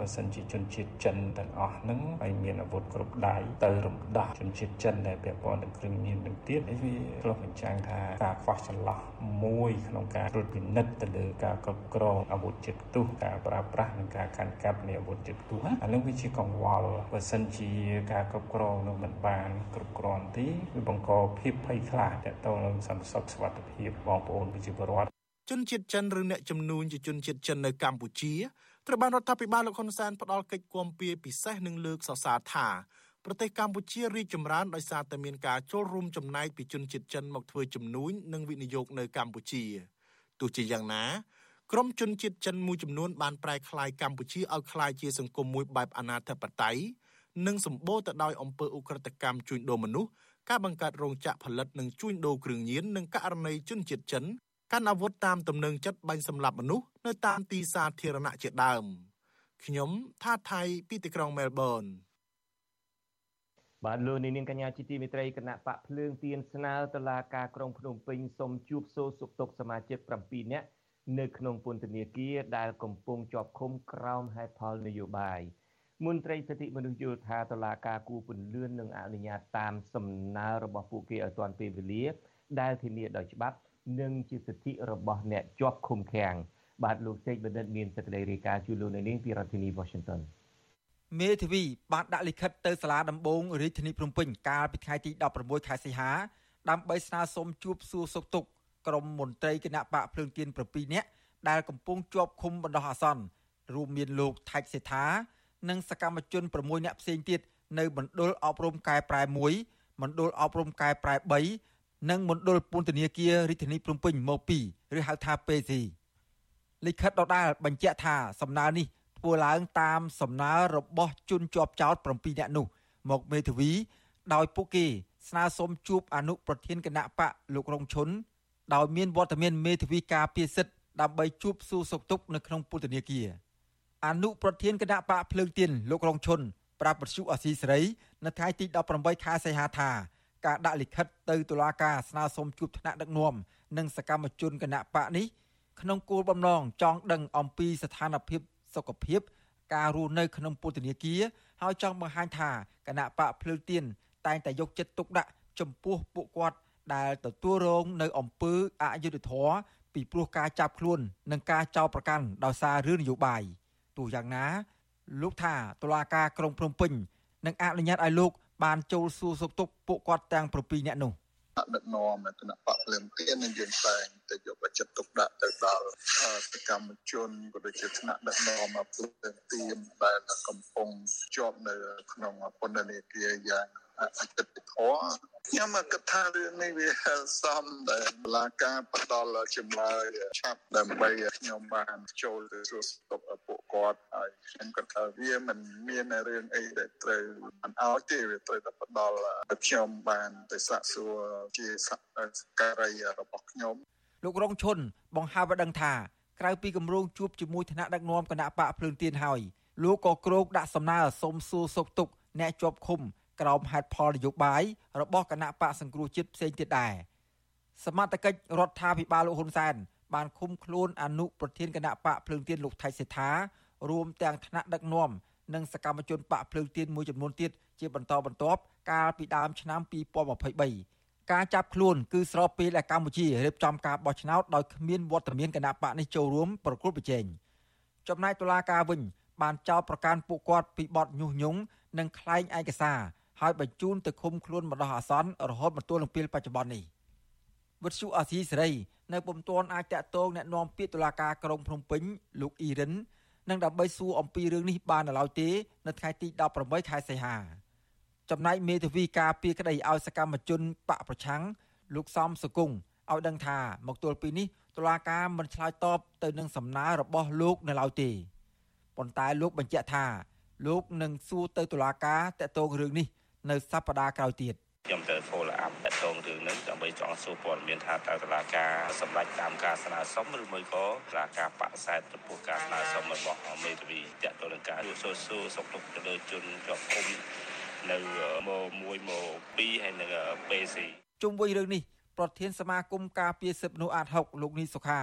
បើសិនជាជនជាតិចិនទាំងអស់ហ្នឹងហើយមានអាវុធគ្រប់ដៃទៅរំដោះជនជាតិចិនដែលពាក់ព័ន្ធនឹងគ្រឿងញៀននឹងទៀតនេះវាឆ្លុះបញ្ចាំងថាការខ្វះចន្លោះមួយក្នុងការត្រួតពិនិត្យទៅលើការគ្រប់គ្រងអាវុធជាតិផ្ទុះការប្រើប្រាស់និងការកាន់កាប់នៃអាវុធជាតិផ្ទុះអានឹងវាជាកង្វល់បើសិនជាការគ្រប់គ្រងនឹងមិនបានគ្រប់គ្រាន់ទេវាបង្កភាពភ័យខ្លាចតទៅនឹងសន្តិសុខសុវត្ថិភាពបងប្អូនប្រជាពលរដ្ឋជនជាតិចិនឬអ្នកចំនួនជាជនជាតិចិននៅកម្ពុជា ត្រូវបានរដ្ឋាភិបាលលោកហ៊ុនសែនផ្ដល់កិច្ចគាំពារពិសេសនិងលើកសរសើរថាប្រទេសកម្ពុជារីកចម្រើនដោយសារតែមានការចូលរួមចំណែកពីជនជាតិចិនមកធ្វើជំនួញនិងវិនិយោគនៅកម្ពុជាទោះជាយ៉ាងណាក្រុមជនជាតិចិនមួយចំនួនបានប្រែក្លាយកម្ពុជាឲ្យក្លាយជាសង្គមមួយបែបអនាធិបតេយ្យនិងសម្បូរទៅដោយអំពើឧក្រិដ្ឋកម្មជួញដូរមនុស្សការបង្កើតរោងចក្រផលិតនិងជួញដូរគ្រឿងញៀននិងករណីជនជាតិចិន កាន់អាវុធតាមទំនឹងចិត្តបាញ់សម្លាប់មនុស្សនៅតាមទីសាធារណៈជាដើមខ្ញុំថាថៃពីទីក្រុងមែលប៊នបាទលោកនាងកញ្ញាជាទីមេត្រីគណៈបកភ្លើងទៀនស្នើតុលាការក្រុងភ្នំពេញសូមជួបសួរសុខទុក្ខសមាជិក7នាក់នៅក្នុងពន្ធនាគារដែលកំពុងជាប់ឃុំក្រោមហេតុផលនយោបាយមន្ត្រីសិទ្ធិមនុស្សយល់ថាតុលាការគូពន្លឿននឹងអនុញ្ញាតតាមសំណើរបស់ពួកគេឲ្យទាន់ពេលវេលា ដែលធានាដោយច្បាប់ និងជាសិទ្ធិរបស់អ្នកជាប់ឃុំឃាំងបាទលោកសេកបណ្ឌិតមានសេចក្តីរាយការណ៍ជូនលោកនៅនេះពីរដ្ឋធានី Washington មេធាវីបានដាក់លិខិតទៅសាលាដំបងរាជធានីភ្នំពេញកាលពីថ្ងៃទី16ខែសីហាដើម្បីស្នើសុំជួបសួរសុខទុក្ខក្រុមមន្ត្រីគណៈបកភ្លើងទៀន7នាក់ដែលកំពុងជាប់ឃុំបណ្ដោះអាសន្នរួមមានលោកថៃសេដ្ឋានិងសកម្មជន6នាក់ផ្សេងទៀតនៅមណ្ឌលអប់រំកែប្រែ1មណ្ឌលអប់រំកែប្រែ3 និងមណ្ឌលពន្ធនាគាររាជធានីភ្នំពេញមកពីឬហៅថា PC លិខិតដដាលបញ្ជាក់ថាសំណើនេះធ្វើឡើងតាមសំណើរបស់ជនជាប់ចោត7នាក់នោះមកមេធាវីដោយពួកគេស្នើសុំជួបអនុប្រធានគណៈបកលោករងឈុនដោយមានវត្តមានមេធាវីការពារសិទ្ធិដើម្បីជួបសួរសុខទុក្ខនៅក្នុងពន្ធនាគារអនុប្រធានគណៈបកភ្លើងទៀនលោករងឈុនប្រាប់បទសុអសីសេរីនៅថ្ងៃទី18ខែសីហាថា ការដាក់លិខិតទៅតុលាការស្នើសុំជួបថ្នាក់ដឹកនាំនិងសកម្មជនគណៈបកនេះក្នុងគោលបំណងចង់ដឹងអំពីស្ថានភាពសុខភាព ការរស់នៅក្នុងពន្ធនាគារហើយចង់បង្ហាញថាគណៈបកភ្លើងទៀនតែងតែយកចិត្តទុកដាក់ចំពោះពួកគាត់ដែលទទួលរងនៅអំពើអយុត្តិធម៌ពីព្រោះការចាប់ខ្លួន និងការចោទប្រកាន់ដោយសាររឿងនយោបាយទោះយ៉ាងណា លោកថាតុលាការក្រុងភ្នំពេញនឹងអនុញ្ញាតឲ្យលោក បានចូលសួរសុខទុក្ខពួកគាត់ទាំង7នាក់នោះដឹកនាំគណៈបកភ្លើងទៀននឹងយើងតែងតែយកចិត្តទុកដាក់ទៅដល់សកម្មជនក៏ដូចជាថ្នាក់ដឹកនាំភ្លើងទៀនដែលកំពុងជាប់នៅក្នុងពន្ធនាគារយ៉ាង អតិថិធម៌ខ្ញុំគិតថារឿងនេះវាសមដែលបលាការផ្ដល់ចម្លើយឆាប់ដើម្បីខ្ញុំបានចូលទៅសួរសុខពួកគាត់ហើយខ្ញុំគិតថាវាមិនមានរឿងអីដែលត្រូវមិនអោយទេវាត្រូវតែផ្ដល់ខ្ញុំបានទៅសាកសួរជាសការីរបស់ខ្ញុំលោករងឈុនបង្ហើបឲ្យដឹងថាក្រៅពីគម្រោងជួបជាមួយថ្នាក់ដឹកនាំគណៈបកភ្លើងទៀនហើយលោកក៏គ្រោកដាក់សំណើសុំសួរសុខទុក្ខអ្នកជាប់ឃុំ ក្រោមហេតុផលនយោបាយរបស់គណៈបកសង្គ្រោះជាតិផ្សេងទៀតដែរសមត្ថកិច្ចរដ្ឋាភិបាលលោកហ៊ុនសែនបានឃុំខ្លួនអនុប្រធានគណៈបកភ្លើងទៀនលោកថៃសេដ្ឋារួមទាំងថ្នាក់ដឹកនាំនិងសកម្មជនបកភ្លើងទៀនមួយចំនួនទៀតជាបន្តបន្ទាប់កាលពីដើមឆ្នាំ2023ការចាប់ខ្លួនគឺស្របពេលដែលកម្ពុជារៀបចំការបោះឆ្នោតដោយគ្មានវត្តមានគណៈបកនេះចូលរួមប្រគល់ប្រជែងចំណែកតុលាការវិញបានចោទប្រកាន់ពួកគាត់ពីបទញុះញង់និងក្លែងឯកសារ ហើយបញ្ជូនទៅឃុំខ្លួនបណ្ដោះអាសន្នរហូតមកទល់នឹងពេលបច្ចុប្បន្ននេះវិទ្យុអាស៊ីសេរីនៅពុំទាន់អាចតាក់ទងแนะនាំពាក្យតុលាការក្រុងភ្នំពេញលោកអ៊ីរិននឹងដើម្បីសួរអំពីរឿងនេះបានឡើយទេ នៅថ្ងៃទី18ខែសីហាចំណែកមេធាវីការពីក្តីឲ្យសកម្មជនបកប្រឆាំងលោកសំសកុងឲ្យដឹងថាមកទល់ពេលនេះតុលាការមិនឆ្លើយតបទៅនឹងសំណើរបស់លោកនៅឡើយទេប៉ុន្តែលោកបញ្ជាក់ថាលោកនឹងសួរទៅតុលាការតកតងរឿងនេះ នៅសប្តាហ៍ក្រោយទៀតខ្ញុំទៅ follow up តតងរឿងនេះដើម្បីចង់សួរព័ត៌មានថាតើតុលាការសម្រេចតាមការស្នើសុំឬមួយក៏តុលាការបកស្រាយចំពោះការស្នើសុំរបស់មេធាវីតទៅនឹងការសួរសួរសុខទុក្ខទៅលើជនជាប់ឃុំនៅម៉1ម៉2ហើយនៅ PC ជុំវិញរឿងនេះប្រធានសមាគមការពារសិទ្ធិមនុស្សអាត6លោកនីសុខា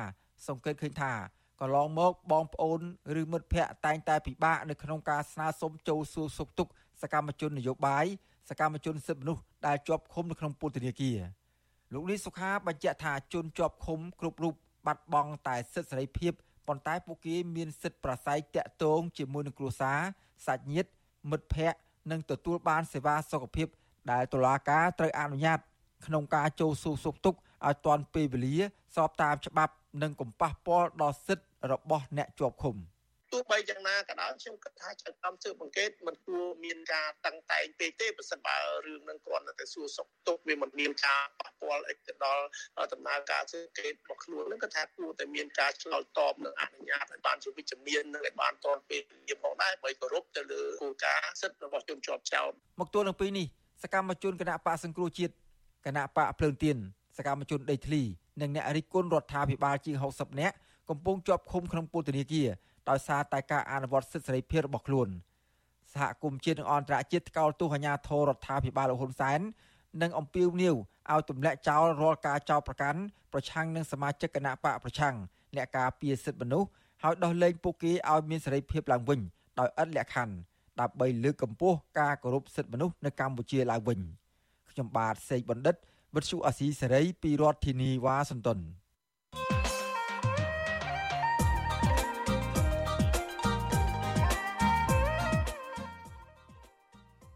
សង្កេតឃើញថាកន្លងមកបងប្អូនឬមិត្តភ័ក្តិតែងតែពិបាកនៅក្នុងការស្នើសុំចូលសួរសុខទុក្ខសកម្មជននយោបាយ សកម្មជនសិទ្ធិមនុស្សដែលជាប់ឃុំនៅក្នុងពន្ធនាគារលោកនេះសុខាបញ្ជាក់ថាជនជាប់ឃុំគ្រប់រូបបាត់បង់តែសិទ្ធិសេរីភាពប៉ុន្តែពួកគេមានសិទ្ធិប្រស័យតាក់ទងជាមួយនឹងគ្រួសារសាច់ញាតិមិត្តភ័ក្តិនិងទទួលបានសេវាសុខភាព ដែលតុលាការត្រូវអនុញ្ញាត ក្នុងការចូលសួរសុខទុក្ខឲ្យទាន់ពេលវេលា ស្របតាមច្បាប់ និងកុំប៉ះពាល់ដល់សិទ្ធិរបស់អ្នកជាប់ឃុំ។ ទោះបីយ៉ាងណាក៏ដោយខ្ញុំគិតថាចៅក្រមស៊ើបអង្កេតមិនគួរមានការតឹងតែងពេកទេប្រសិនបើរឿងនឹងគ្រាន់តែសួរសុខទុក្ខវាមិនមានការប៉ះពាល់អីទៅដល់ដំណើរការស៊ើបអង្កេតរបស់ខ្លួននឹងក៏ថាគួរតែមានការឆ្លើយតបនិងអនុញ្ញាតឲ្យបានជាវិជ្ជមាននិងឲ្យបានទាន់ពេលវេលាផងដែរបើគោរពទៅលើគោលការណ៍សិទ្ធិរបស់ជនជាប់ចោតមកទល់នឹងពេលនេះសកម្មជនគណៈបកសង្គ្រោះជាតិគណៈបកភ្លើងទៀនសកម្មជនដេកធ្លីនិងអ្នករិះគន់រដ្ឋាភិបាលជាង60នាក់កំពុងជាប់ឃុំក្នុងពន្ធនាគារ ដោយសារតែការអនុវត្តសិទ្ធិសេរីភាពរបស់ខ្លួនសហគមន៍ជាតិនិងអន្តរជាតិថ្កោលទោសអាញាធររដ្ឋាភិបាលលោកហ៊ុនសែននិងអំពាវនាវឲ្យទម្លាក់ចោលរាល់ការចោទប្រកាន់ប្រឆាំងនឹងសមាជិកគណៈបកប្រឆាំងអ្នកការពារសិទ្ធិមនុស្សហើយដោះលែងពួកគេឲ្យមានសេរីភាពឡើងវិញដោយឥតលក្ខខណ្ឌដើម្បីលើកកម្ពស់ការគោរពសិទ្ធិមនុស្សនៅកម្ពុជាឡើងវិញខ្ញុំបាទសេកបណ្ឌិតវិទ្យុអាស៊ីសេរីពីរដ្ឋធានីវ៉ាស៊ីនតោន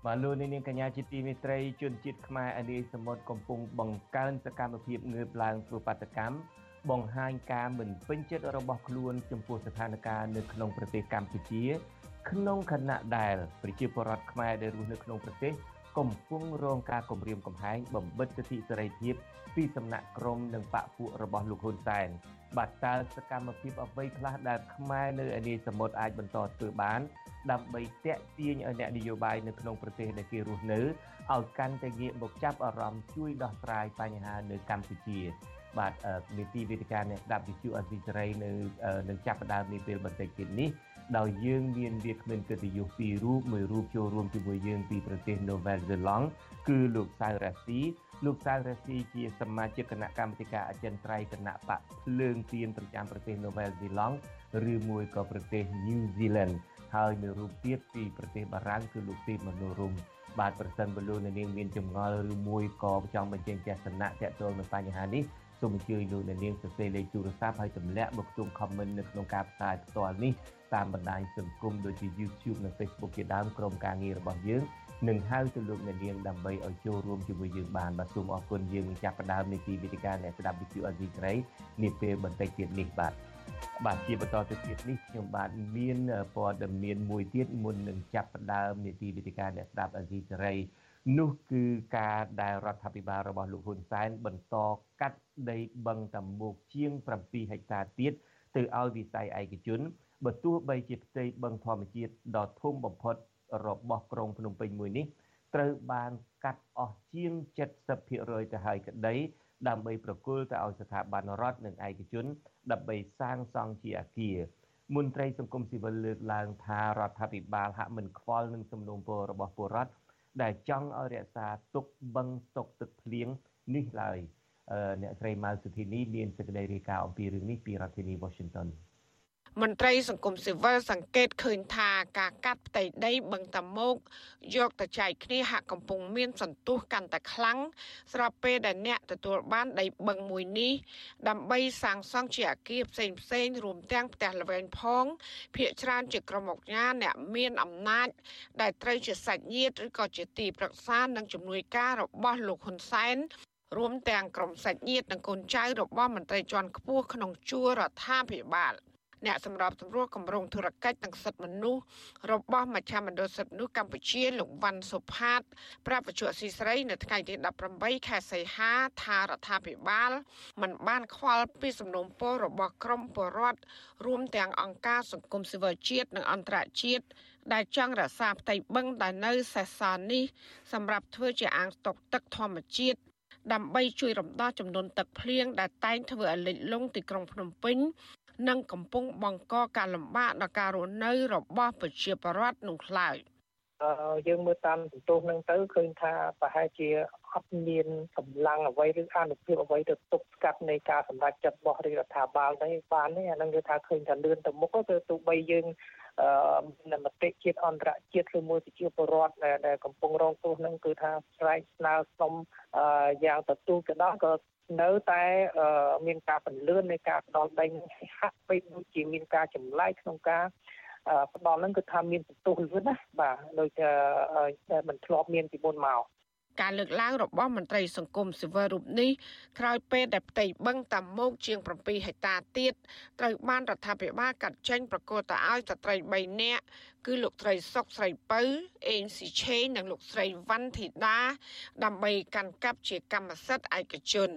បាទលោកនាងកញ្ញាជាទីមេត្រីជនជាតិខ្មែរអនីសមុទ្រកំពុងបង្កើនសកម្មភាពងើបឡើងធ្វើបាតកម្មបង្ហាញការមិនពេញចិត្តរបស់ខ្លួនចំពោះស្ថានភាពនៅក្នុងប្រទេសកម្ពុជា ក្នុងខណៈដែលប្រជាពលរដ្ឋខ្មែរដែលរស់នៅក្នុងប្រទេសកំពុងរងការគំរាមកំហែងបំបិទសិទ្ធិសេរីភាពពីសំណាក់ក្រមនិងបកពួករបស់លោកហ៊ុនសែនបាទតើសកម្មភាពអ្វីខ្លះដែលខ្មែរនៅឯនេះសមុទ្រអាចបន្តធ្វើបាន ដើម្បីតាក់ទាញឲ្យអ្នកនយោបាយនៅក្នុងប្រទេសដែលគេរស់នៅឲ្យកាន់តែងាកមកចាប់អារម្មណ៍ជួយដោះស្រាយបញ្ហានៅកម្ពុជាបាទនីតិវិទ្យាអ្នកស្ដាប់វិទ្យុអស៊ីសេរីនៅនឹងចាប់ផ្ដើមនាពេលបន្តិចទៀតនេះដោយយើងមានវាគ្មិនកិត្តិយសពីររូបមួយរូបចូលរួមជាមួយយើងពីប្រទេស Novel Zealand គឺលោកសៅរ៉ាស៊ីលោកសៅរ៉ាស៊ីជាសមាជិកគណៈកម្មាធិការអចិន្ត្រៃយ៍គណៈបកភ្លើងទៀនប្រចាំប្រទេស Novel Zealand ឬមួយក៏ប្រទេស New Zealand ហើយមួយរូបទៀតពីប្រទេសបារាំងគឺលោកទីមនោរមបាទប្រសិនបើលោកនាងមានចម្ងល់ឬមួយក៏ចង់បញ្ចេញទស្សនៈទាក់ទងនឹងបញ្ហានេះសូមអញ្ជើញលោកនាងសរសេរលេខទូរស័ព្ទហើយទម្លាក់មកក្នុង comment នៅក្នុងការផ្សាយផ្ទាល់នេះតាមបណ្ដាញសង្គមដូចជា YouTube និង Facebook ជាដើមក្រុមការងាររបស់យើងនឹងហៅទៅលោកអ្នកនាងដើម្បីឲ្យចូលរួមជាមួយយើងបានបាទសូមអរគុណយើងនឹងចាប់ផ្ដើមនីតិវិទ្យាអ្នកស្ដាប់វិទ្យុអេស៊ីត្រីនាពេលបន្តិចទៀតនេះបាទ បាទជាបន្តទៅទៀតនេះខ្ញុំបាទមានព័ត៌មានមួយទៀតមុននឹងចាប់ផ្ដើមនីតិវិទ្យាអ្នកស្ដាប់អេស៊ីត្រីនោះគឺការដែលរដ្ឋាភិបាលរបស់លោកហ៊ុនសែនបន្តកាត់ដីបឹងតាមុកជាង7ហិកតាទៀតទៅឲ្យវិស័យឯកជនបើទោះបីជាផ្ទៃបឹងធម្មជាតិដ៏ធំបំផុតរបស់ក្រុងភ្នំពេញមួយនេះត្រូវបានកាត់អស់ជាង70%ទៅហើយក្តី ដើម្បីប្រគល់ទៅឲ្យស្ថាប័នរដ្ឋនិងឯកជនដើម្បីសាងសង់ជាអគារមន្ត្រីសង្គមស៊ីវិលលើកឡើងថារដ្ឋាភិបាលហាក់មិនខ្វល់នឹងសំណូមពររបស់ពលរដ្ឋដែលចង់ឲ្យរក្សាទុកបឹងស្តុកទឹកភ្លៀងនេះឡើយអ្នកស្រីម៉ៅសុធីនីមានសេចក្តីរាយការណ៍អំពីរឿងនេះពីរដ្ឋធានី Washington មន្ត្រីសង្គមស៊ីវិលសង្កេតឃើញថាការកាត់ផ្ទៃដីបឹងតាមុកយកទៅចែកគ្នាហាក់កំពុងមានសន្ទុះកាន់តែខ្លាំងស្របពេលដែលអ្នកទទួលបានដីបឹងមួយនេះដើម្បីសាងសង់ជាអគារផ្សេងផ្សេងរួមទាំងផ្ទះល្វែងផងភ្នាក់ច្រើនជាក្រុមអង្គការអ្នកមានអំណាច ដែលត្រូវជាសាច់ញាតិឬក៏ជាទីប្រឹក្សានិងជំនួយការរបស់លោកហ៊ុនសែនរួមទាំងក្រុមសាច់ញាតិនិងកូនចៅរបស់មន្ត្រីជាន់ខ្ពស់ក្នុងជួររដ្ឋាភិបាល។ អ្នកសម្របសម្រួលគម្រោងធុរកិច្ចនិងសិទ្ធិមនុស្សរបស់មជ្ឈមណ្ឌលសិទ្ធិមនុស្សកម្ពុជាលោកវ៉ាន់សុផាតប្រាប់វិទ្យុស៊ីស្រីនៅថ្ងៃទី18ខែសីហាថារដ្ឋាភិបាលមិនបានខ្វល់ពីសំណុំពររបស់ក្រមពលរដ្ឋរួមទាំងអង្គការសង្គមស៊ីវិលជាតិនិងអន្តរជាតិដែលចង់រក្សាផ្ទៃបឹងដែលនៅសេសសល់នេះសម្រាប់ធ្វើជាអាងស្តុកទឹកធម្មជាតិដើម្បីជួយរំដោះចំនួនទឹកភ្លៀងដែលតែងធ្វើឲ្យលិចលង់ទីក្រុងភ្នំពេញ និងកំពុងបង្កការលំបាកដល់ការរស់នៅរបស់ប្រជាពលរដ្ឋនោះឡើយអឺយើងមើលតាមសន្ទុះហ្នឹងទៅឃើញថាប្រហែលជាអត់មានកម្លាំងអ្វីឬអនុភាពអ្វីទៅទប់ស្កាត់នៃការសម្រេចចិត្តរបស់រាជរដ្ឋាភិបាលទេបានទេអានឹងគឺថាឃើញថាលឿនទៅមុខទៅទោះបីយើងអឺមតិជាតិអន្តរជាតិឬមួយប្រជាពលរដ្ឋដែលកំពុងរងគ្រោះហ្នឹងគឺថាស្រែកស្នើសុំយ៉ាងទទូចក៏ដោយក៏ នៅតែមានការពន្លឿននៃការផ្ដល់ដីហាក់បីដូចជាមានការចម្លែកក្នុងការផ្ដល់ហ្នឹងគឺថាមានបន្ទុះលឿនណាបាទដូចតែមិនធ្លាប់មានពីមុនមក ការលើកឡើងរបស់មន្ត្រីសង្គមស៊ីវិលរូបនេះក្រោយពេលដែលផ្ទៃបឹងតាមុកជាង7ហិកតាទៀតត្រូវបានរដ្ឋាភិបាលកាត់ចេញប្រកល់ទៅឲ្យស្ត្រី3នាក់គឺលោកស្រីសុកស្រីពៅអេងស៊ីឆេងនិងលោកស្រីវ៉ាន់ធីតា ដើម្បីកាន់កាប់ជាកម្មសិទ្ធិឯកជន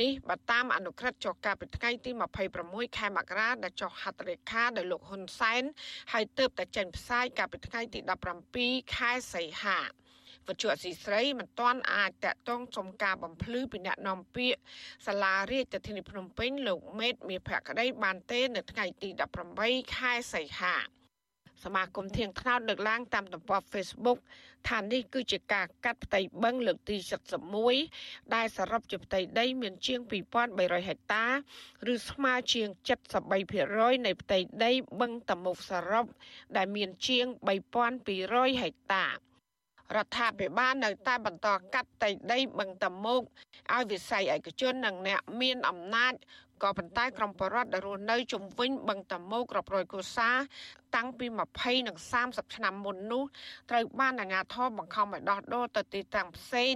នេះបើតាមអនុក្រឹត្យចុះកាលពីថ្ងៃទី26ខែមករាដែលចុះហត្ថលេខាដោយលោកហ៊ុនសែនហើយទើបតែចេញផ្សាយកាលពីថ្ងៃទី17ខែសីហា វិទ្យុអសីស្រីមិនទាន់អាចតកតងសុំការបំភ្លឺពីអ្នកនាំពាក្យសាលារាជធានីភ្នំពេញលោកមេតមាភក្តីបានទេនៅថ្ងៃទី18ខែសីហាសមាគមធៀងថ្នោតលើកឡើងតាមទំព័រ Facebook ថានេះគឺជាការកាត់ផ្ទៃបឹងលើកទី71ដែលសរុបជាផ្ទៃដីមានជាង2300ហិកតាឬស្មើជាង73%នៃផ្ទៃដីបឹងតមុកសរុបដែលមានជាង3200ហិកតា រដ្ឋាភិបាលនៅតែបន្តកាត់ដីដីបឹងតមោកឲ្យវិស័យឯកជននិងអ្នកមានអំណាចក៏ប៉ុន្តែក្រមបរដ្ឋដែលរស់នៅជុំវិញបឹងតមោករាប់រយគូសាតាំងពី20និង30ឆ្នាំមុននោះត្រូវបានអាជ្ញាធរបង្ខំឲ្យដោះដូរទៅទីតាំងផ្សេង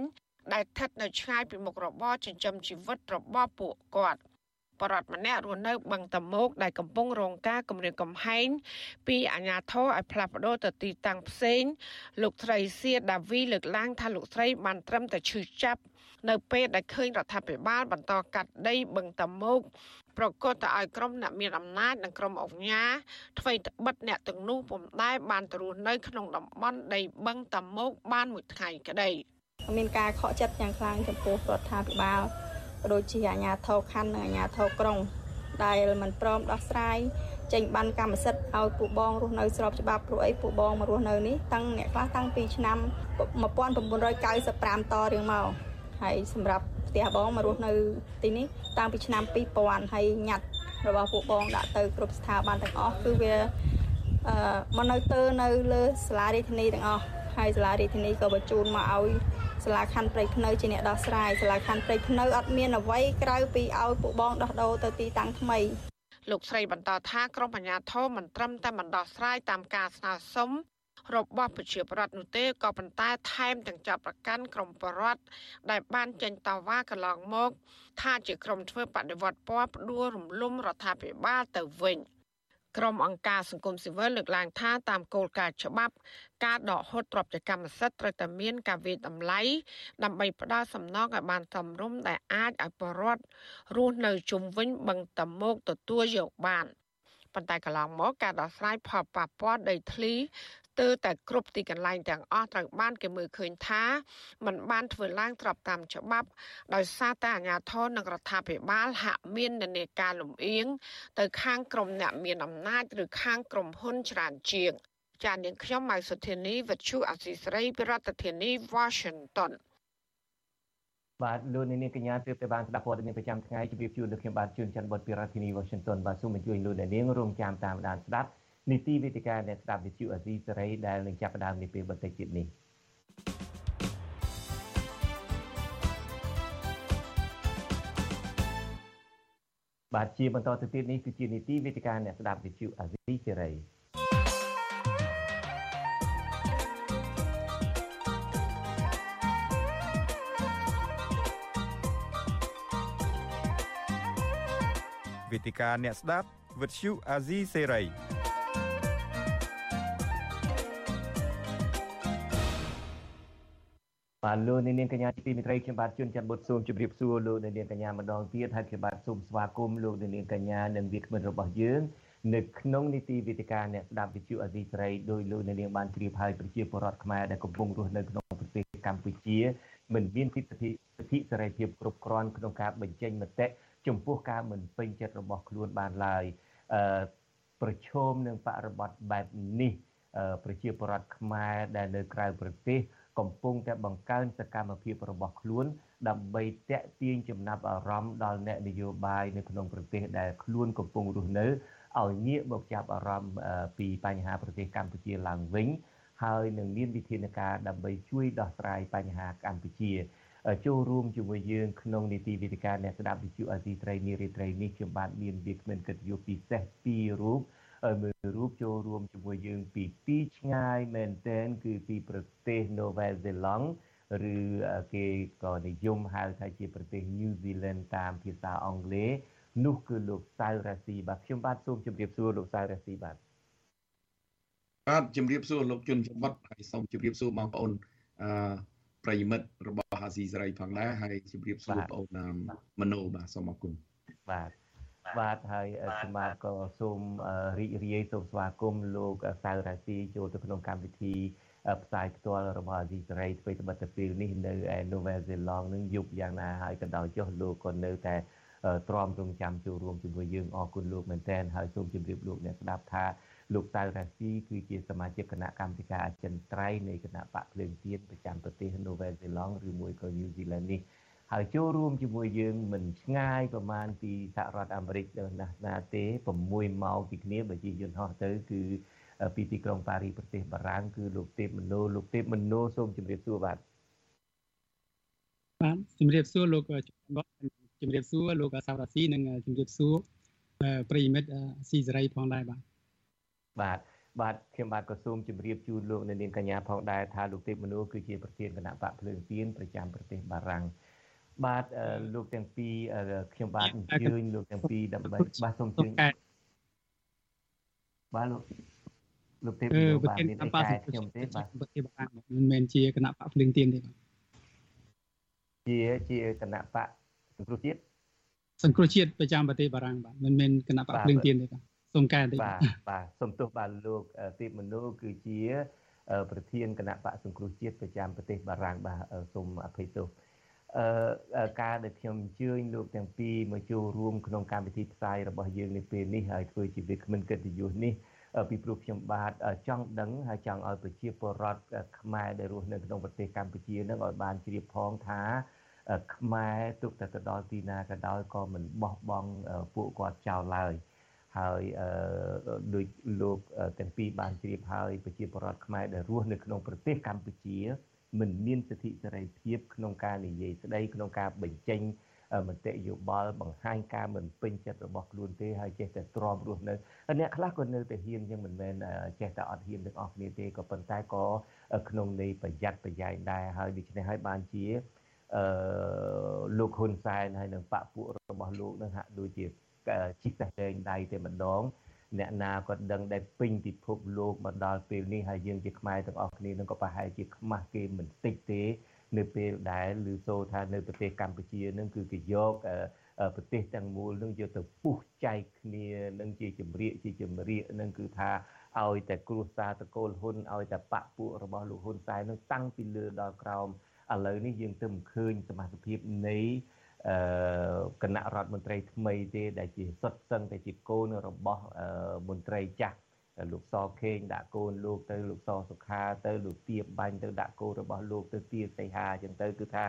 ដែលស្ថិតនៅឆ្ងាយពីមុខរបរចិញ្ចឹមជីវិតរបស់ពួកគាត់។ បរដ្ឋម្នាក់រស់នៅបឹងតមោកដែលកំពុងរងការគំរាមកំហែងពីអាជ្ញាធរឲ្យផ្លាស់ប្ដូរទៅទីតាំងផ្សេងលោកស្រីសៀដាវីលើកឡើងថាលោកស្រីបានត្រឹមតែឈឺចាប់នៅពេលដែលឃើញរដ្ឋាភិបាលបន្តកាត់ដីបឹងតមោកប្រកាសទៅឲ្យក្រុមអ្នកមានអំណាចនិងក្រុមអង្គការធ្វើត្បិតអ្នកទាំងនោះពុំដែលបានទៅរស់នៅក្នុងតំបន់ដីបឹងតមោកបានមួយថ្ងៃក្តីមានការខកចិត្តយ៉ាងខ្លាំងចំពោះរដ្ឋាភិបាល ក៏ដូចជាអាជ្ញាធរខណ្ឌនិងអាជ្ញាធរក្រុង ដែលមិនព្រមដោះស្រាយចេញបានកម្មសិទ្ធិឲ្យពួកបងរស់នៅស្របច្បាប់ព្រោះអីពួកបងមករស់នៅនេះតាំងអ្នកខ្លះតាំងពីឆ្នាំ1995តរៀងមកហើយសម្រាប់ផ្ទះបងមករស់នៅទីនេះតាំងពីឆ្នាំ2000ហើយញ៉ាត់របស់ពួកបងដាក់ទៅគ្រប់ស្ថាប័នទាំងអស់គឺវាអឺមកនៅទៅនៅលើសាលារាជធានីទាំងអស់ហើយសាលារាជធានីក៏បញ្ជូនមកឲ្យ សាលាខណ្ឌព្រៃភ្នៅជាអ្នកដោះស្រាយសាលាខណ្ឌព្រៃភ្នៅអត់មានអ្វីក្រៅពីឲ្យពួកបងដោះដូរទៅទីតាំងថ្មីលោកស្រីបន្តថាក្រមអាជ្ញាធរមិនត្រឹមតែមិនដោះស្រាយតាមការស្នើសុំរបស់ប្រជាប្រដ្ឋនោះទេក៏ប៉ុន្តែថែមទាំងចាប់ប្រកាន់ក្រមបរដ្ឋដែលបានចេញតវ៉ាកន្លងមក ថាជាក្រមធ្វើបដិវត្តពណ៌ផ្ដួលរំលំរដ្ឋាភិបាលទៅវិញ។ ក្រុមអង្គការសង្គមស៊ីវិលលើកឡើងថាតាមគោលការណ៍ច្បាប់ ការដកហូតទ្រព្យកម្មសិទ្ធិត្រូវតែមានការវិតម្លៃដើម្បីផ្ដល់សំណងឲ្យបានសមរម្យដែលអាចឲ្យបរដ្ឋរស់នៅជុំវិញបឹงតមោកទទួលយកបានប៉ុន្តែកន្លងមកការដោះស្រាយផលប៉ះពាល់ដីធ្លី ទើតែគ្រប់ទីកន្លែងទាំងអស់ត្រូវបានគេមើលឃើញថាมันបានធ្វើឡើងស្របតាមច្បាប់ដោយសារតែអាជ្ញាធរនិងរដ្ឋាភិបាលហាក់មាននានាការលំអៀងទៅខាងក្រុមអ្នកមានអំណាចឬខាងក្រុមហ៊ុនច្រើនជាងចាននាងខ្ញុំម៉ៅសុធានីវិទ្យុអសីស្រីប្រធានាធិបតី Washington បាទលោកនាងកញ្ញាទើបតែបានស្ដាប់ព័ត៌មានប្រចាំថ្ងៃជម្រាបជូនលោកខ្ញុំបាទជួនច័ន្ទបុតពីរដ្ឋធានី Washington បាទសូមអញ្ជើញលោកនាងរងចាំតាមដានស្ដាប់ នីតិវេទិកាអ្នកស្ដាប់វិទ្យុអាស៊ីសេរីដែលនឹងចាប់ផ្ដើមនាពេលបន្តិចទៀតនេះបាទជាបន្តទៅទៀតនេះគឺជានីតិវេទិកាអ្នកស្ដាប់វិទ្យុអាស៊ីសេរីវេទិកាអ្នកស្ដាប់វិទ្យុអាស៊ីសេរី បាទលោកនាងកញ្ញាទីមិត្តរីខ្ញុំបាទជួនច័ន្ទបុតសូមជម្រាបសួរលោកនាងកញ្ញាម្ដងទៀតហើយខ្ញុំបាទសូមស្វាគមន៍លោកនាងកញ្ញានិងវាគ្មិនរបស់យើងនៅក្នុងនីតិវិទ្យាអ្នកស្ដាប់វិទ្យុអាស៊ីសេរីដោយលោកនាងបានជ្រាបហើយប្រជាពលរដ្ឋខ្មែរដែលកំពុងរស់នៅក្នុងប្រទេសកម្ពុជាមិនមានសិទ្ធិសិទ្ធិសេរីភាពគ្រប់គ្រាន់ក្នុងការបញ្ចេញមតិចំពោះការមិនពេញចិត្តរបស់ខ្លួនបានឡើយអឺប្រឈមនឹងបរិបត្តិបែបនេះប្រជាពលរដ្ឋខ្មែរដែលនៅក្រៅប្រទេស កំពុងតែបង្កើនសកម្មភាពរបស់ខ្លួន ដើម្បីតាក់ទាញចំណាប់អារម្មណ៍ដល់អ្នកនយោបាយនៅក្នុងប្រទេសដែលខ្លួនកំពុងរស់នៅឲ្យងាកមកចាប់អារម្មណ៍ពីបញ្ហាប្រទេសកម្ពុជាឡើងវិញហើយនឹងមានវិធានការដើម្បីជួយដោះស្រាយបញ្ហាកម្ពុជាចូលរួមជាមួយយើងក្នុងនីតិវិទ្យាអ្នកស្ដាប់វិទ្យុអាស៊ីត្រីនារីត្រីនេះខ្ញុំបាទមានវាគ្មិនកិត្តិយសពិសេស2រូប មើលរូបចូលរួមជាមួយយើងពីទីឆ្ងាយមែនទែនគឺពីប្រទេស Novel Zealand ឬគេក៏និយមហៅថាជាប្រទេស New Zealand តាមភាសាអង់គ្លេសនោះគឺលោកសៅរាស៊ីបាទខ្ញុំបាទសូមជម្រាបសួរលោកសៅរាស៊ីបាទបាទជម្រាបសួរលោកជុនច័ន្ទហើយសូមជម្រាបសួរបងប្អូនអឺប្រិយមិត្តរបស់អាស៊ីសេរីផងដែរហើយជម្រាបសួរបងប្អូនមនោបាទសូមអរគុណបាទ បាទហើយខ្ញុំបាទក៏សូមរីករាយសូមស្វាគមន៍លោកសៅរាស៊ីចូលទៅក្នុងកម្មវិធីផ្សាយផ្ទាល់របស់អាស៊ីសេរីធ្វើត្បិតតែពេលនេះនៅឯ Novel Zealand នឹងយប់យ៉ាងណាហើយក៏ដោយចុះលោកក៏នៅតែទ្រាំរង់ចាំចូលរួមជាមួយយើងអរគុណលោកមែនទែនហើយសូមជម្រាបលោកអ្នកស្ដាប់ថាលោកតៅរាស៊ីគឺជាសមាជិកគណៈកម្មាធិការអចិន្ត្រៃយ៍នៃគណៈបកភ្លើងទៀនប្រចាំប្រទេស Novel Zealand ឬមួយក៏ New Zealand នេះ ហើយចូលរួមជាមួយយើងមិនឆ្ងាយប្រហែលពីសហរដ្ឋអាមេរិកណាស់ណាទេ6ម៉ោងពីគ្នាបើជាយន្តហោះទៅគឺពីទីក្រុងប៉ារីសប្រទេសបារាំងគឺលោកទេពមនោលោកទេពមនោសូមជម្រាបសួរបាទបាទជម្រាបសួរលោកជម្រាបសួរលោកសាវរាស៊ីនិងជម្រាបសួរប្រិយមិត្តស៊ីសេរីផងដែរបាទបាទបាទខ្ញុំបាទក៏សូមជម្រាបជូនលោកនៅនាងកញ្ញាផងដែរថាលោកទេពមនោគឺជាប្រធានគណៈបកភ្លើងទៀនប្រចាំប្រទេសបារាំង បាទលោកទាំងពីរខ្ញុំបាទអញ្ជើញលោកទាំងពីរដើម្បីបាទសូមជើញបាទលោកលោកទេពបាទមានឯកការខ្ញុំទេបាទប្រទេសបារាំងមិនមែនជាគណៈបកភ្លើងទៀនទេបាទជាជាគណៈបកសង្គ្រោះជាតិសង្គ្រោះជាតិប្រចាំប្រទេសបារាំងបាទមិនមែនគណៈបកភ្លើងទៀនទេបាទសូមកែតិចបាទបាទសូមទោសបាទលោកទេពមនោគឺជា ប្រធានគណៈបកសង្គ្រោះជាតិប្រចាំប្រទេសបារាំងបាទសូមអភ័យទោសអឺ ការដែលខ្ញុំអញ្ជើញលោកទាំងពីរមកចូលរួមក្នុងកម្មវិធីផ្សាយរបស់យើងនៅពេលនេះហើយធ្វើជាវាគ្មិនកិត្តិយសនេះពីព្រោះខ្ញុំបាទចង់ដឹងហើយចង់ឲ្យប្រជាពលរដ្ឋខ្មែរដែលរស់នៅក្នុងប្រទេសកម្ពុជានឹងឲ្យបានជ្រាបផងថាខ្មែរទុកតែទៅដល់ទីណាក៏ដោយក៏មិនបោះបង់ពួកគាត់ចោលឡើយហើយដូចលោកទាំងពីរបានជ្រាបហើយប្រជាពលរដ្ឋខ្មែរដែលរស់នៅក្នុងប្រទេសកម្ពុជា មិនមានសិទ្ធិសេរីភាពក្នុងការនិយាយស្ដីក្នុងការបញ្ចេញមតិយោបល់បង្ហាញការមិនពេញចិត្តរបស់ខ្លួនទេហើយចេះតែទ្រាំរស់នៅអ្នកខ្លះក៏នៅតែហ៊ានយ៉ាងមិនមែនចេះតែអត់ហ៊ានទាំងអស់គ្នាទេក៏ប៉ុន្តែក៏ក្នុងន័យប្រយ័ត្នប្រយែងដែរហើយដូច្នេះហើយបានជាអឺលោកហ៊ុនសែនហើយនឹងបពពួករបស់លោកនឹងហាក់ដូចជាជីកតែលែងដៃតែម្ដង អ្នកណាក៏ដឹងដែរពេញពិភពលោកមកដល់ពេលនេះហើយយើងជាខ្មែរទាំងអស់គ្នានឹងក៏ប្រហែលជាខ្មាស់គេមិនតិចទេនៅពេលដែលឮសូរថានៅប្រទេសកម្ពុជានឹងគឺគេយកប្រទេសទាំងមូលនឹងយកទៅពុះចែកគ្នានឹងជាចម្រៀកជាចម្រៀកនឹងគឺថាឲ្យតែគ្រួសារតកូលហ៊ុនឲ្យតែបពពួករបស់លោកហ៊ុនសែននឹងតាំងពីលើដល់ក្រោមឥឡូវនេះយើងទៅមិនឃើញសមាជិកនៃ អឺគណៈរដ្ឋមន្ត្រីថ្មីទេដែលជាសុទ្ធសឹងតែជាកូនរបស់មន្ត្រីចាស់លោកសខេងដាក់កូនលោកទៅលោកសសុខាទៅលោកទៀបបាញ់ទៅដាក់កូនរបស់លោកទៅទាសីហាអញ្ចឹងទៅគឺថា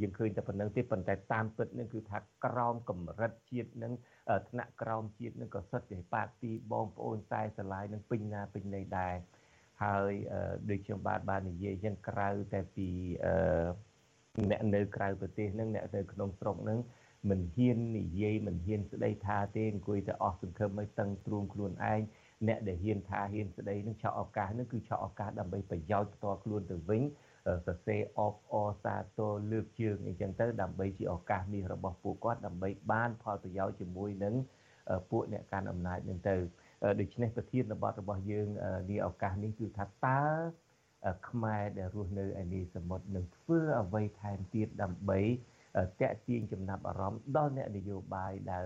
យើងឃើញតែប៉ុណ្្នឹងទេប៉ុន្តែតាមពិតនឹងគឺថាក្រមកម្រិតជាតិនឹងថ្នាក់ក្រមជាតិនឹងក៏សិតជាបាក់ពីបងប្អូនតែស្រឡាយនឹងពេញណាពេញណីដែរហើយដូចខ្ញុំបាទបាននិយាយចឹងក្រៅតែពីអ្នកនៅក្រៅប្រទេសនឹងអ្នកនៅក្នុងស្រុកនឹងមិនហ៊ាននិយាយមិនហ៊ានស្ដីថាទេអង្គុយតែអស់សង្ឃឹមឲ្យតឹងទ្រូងខ្លួនឯងអ្នកដែលហ៊ានថាហ៊ានស្ដីនឹងឆក់ឱកាសនឹងគឺឆក់ឱកាសដើម្បីប្រយោជន៍ផ្ទាល់ខ្លួនទៅវិញសរសេរអបអសាទរលើកជើងអីចឹងទៅដើម្បីជាឱកាសនេះរបស់ពួកគាត់ដើម្បីបានផលប្រយោជន៍ជាមួយនឹងពួកអ្នកកាន់អំណាចនឹងទៅដូច្នេះប្រធានបទរបស់យើងនាឱកាសនេះគឺថាតើ ខ្មែរដែលរស់នៅឯនេះសមុទ្រនឹងធ្វើអ្វីថែមទៀតដើម្បីតេទៀងចំណាប់អារម្មណ៍ដល់អ្នកនយោបាយដែល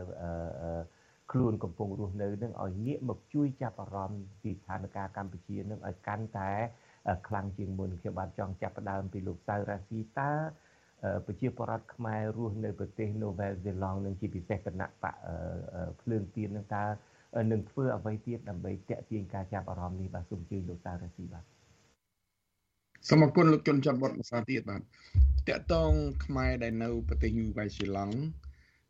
ខ្លួនកំពុងរស់នៅនឹងឲ្យងាកមកជួយចាប់អារម្មណ៍ពីស្ថានភាពកម្ពុជានឹងឲ្យកាន់តែខ្លាំងជាងមុនខ្ញុំបាទចង់ចាប់ផ្ដើមពីលោកសៅរ៉ាស៊ីតាប្រជាពលរដ្ឋខ្មែររស់នៅប្រទេសនូវែលសេឡង់នឹងជាពិសេសគណៈបកភ្លើងទៀននឹងតើនឹងធ្វើអ្វីទៀតដើម្បីតេទៀងការចាប់អារម្មណ៍នេះបាទសូមជឿលោកសៅរ៉ាស៊ីបាទ សូមអរគុណលោកជនច័ន្ទវត្តភាសាទៀតបាទតកតងខ្មែរដែលនៅប្រទេសញូវែលសេឡង់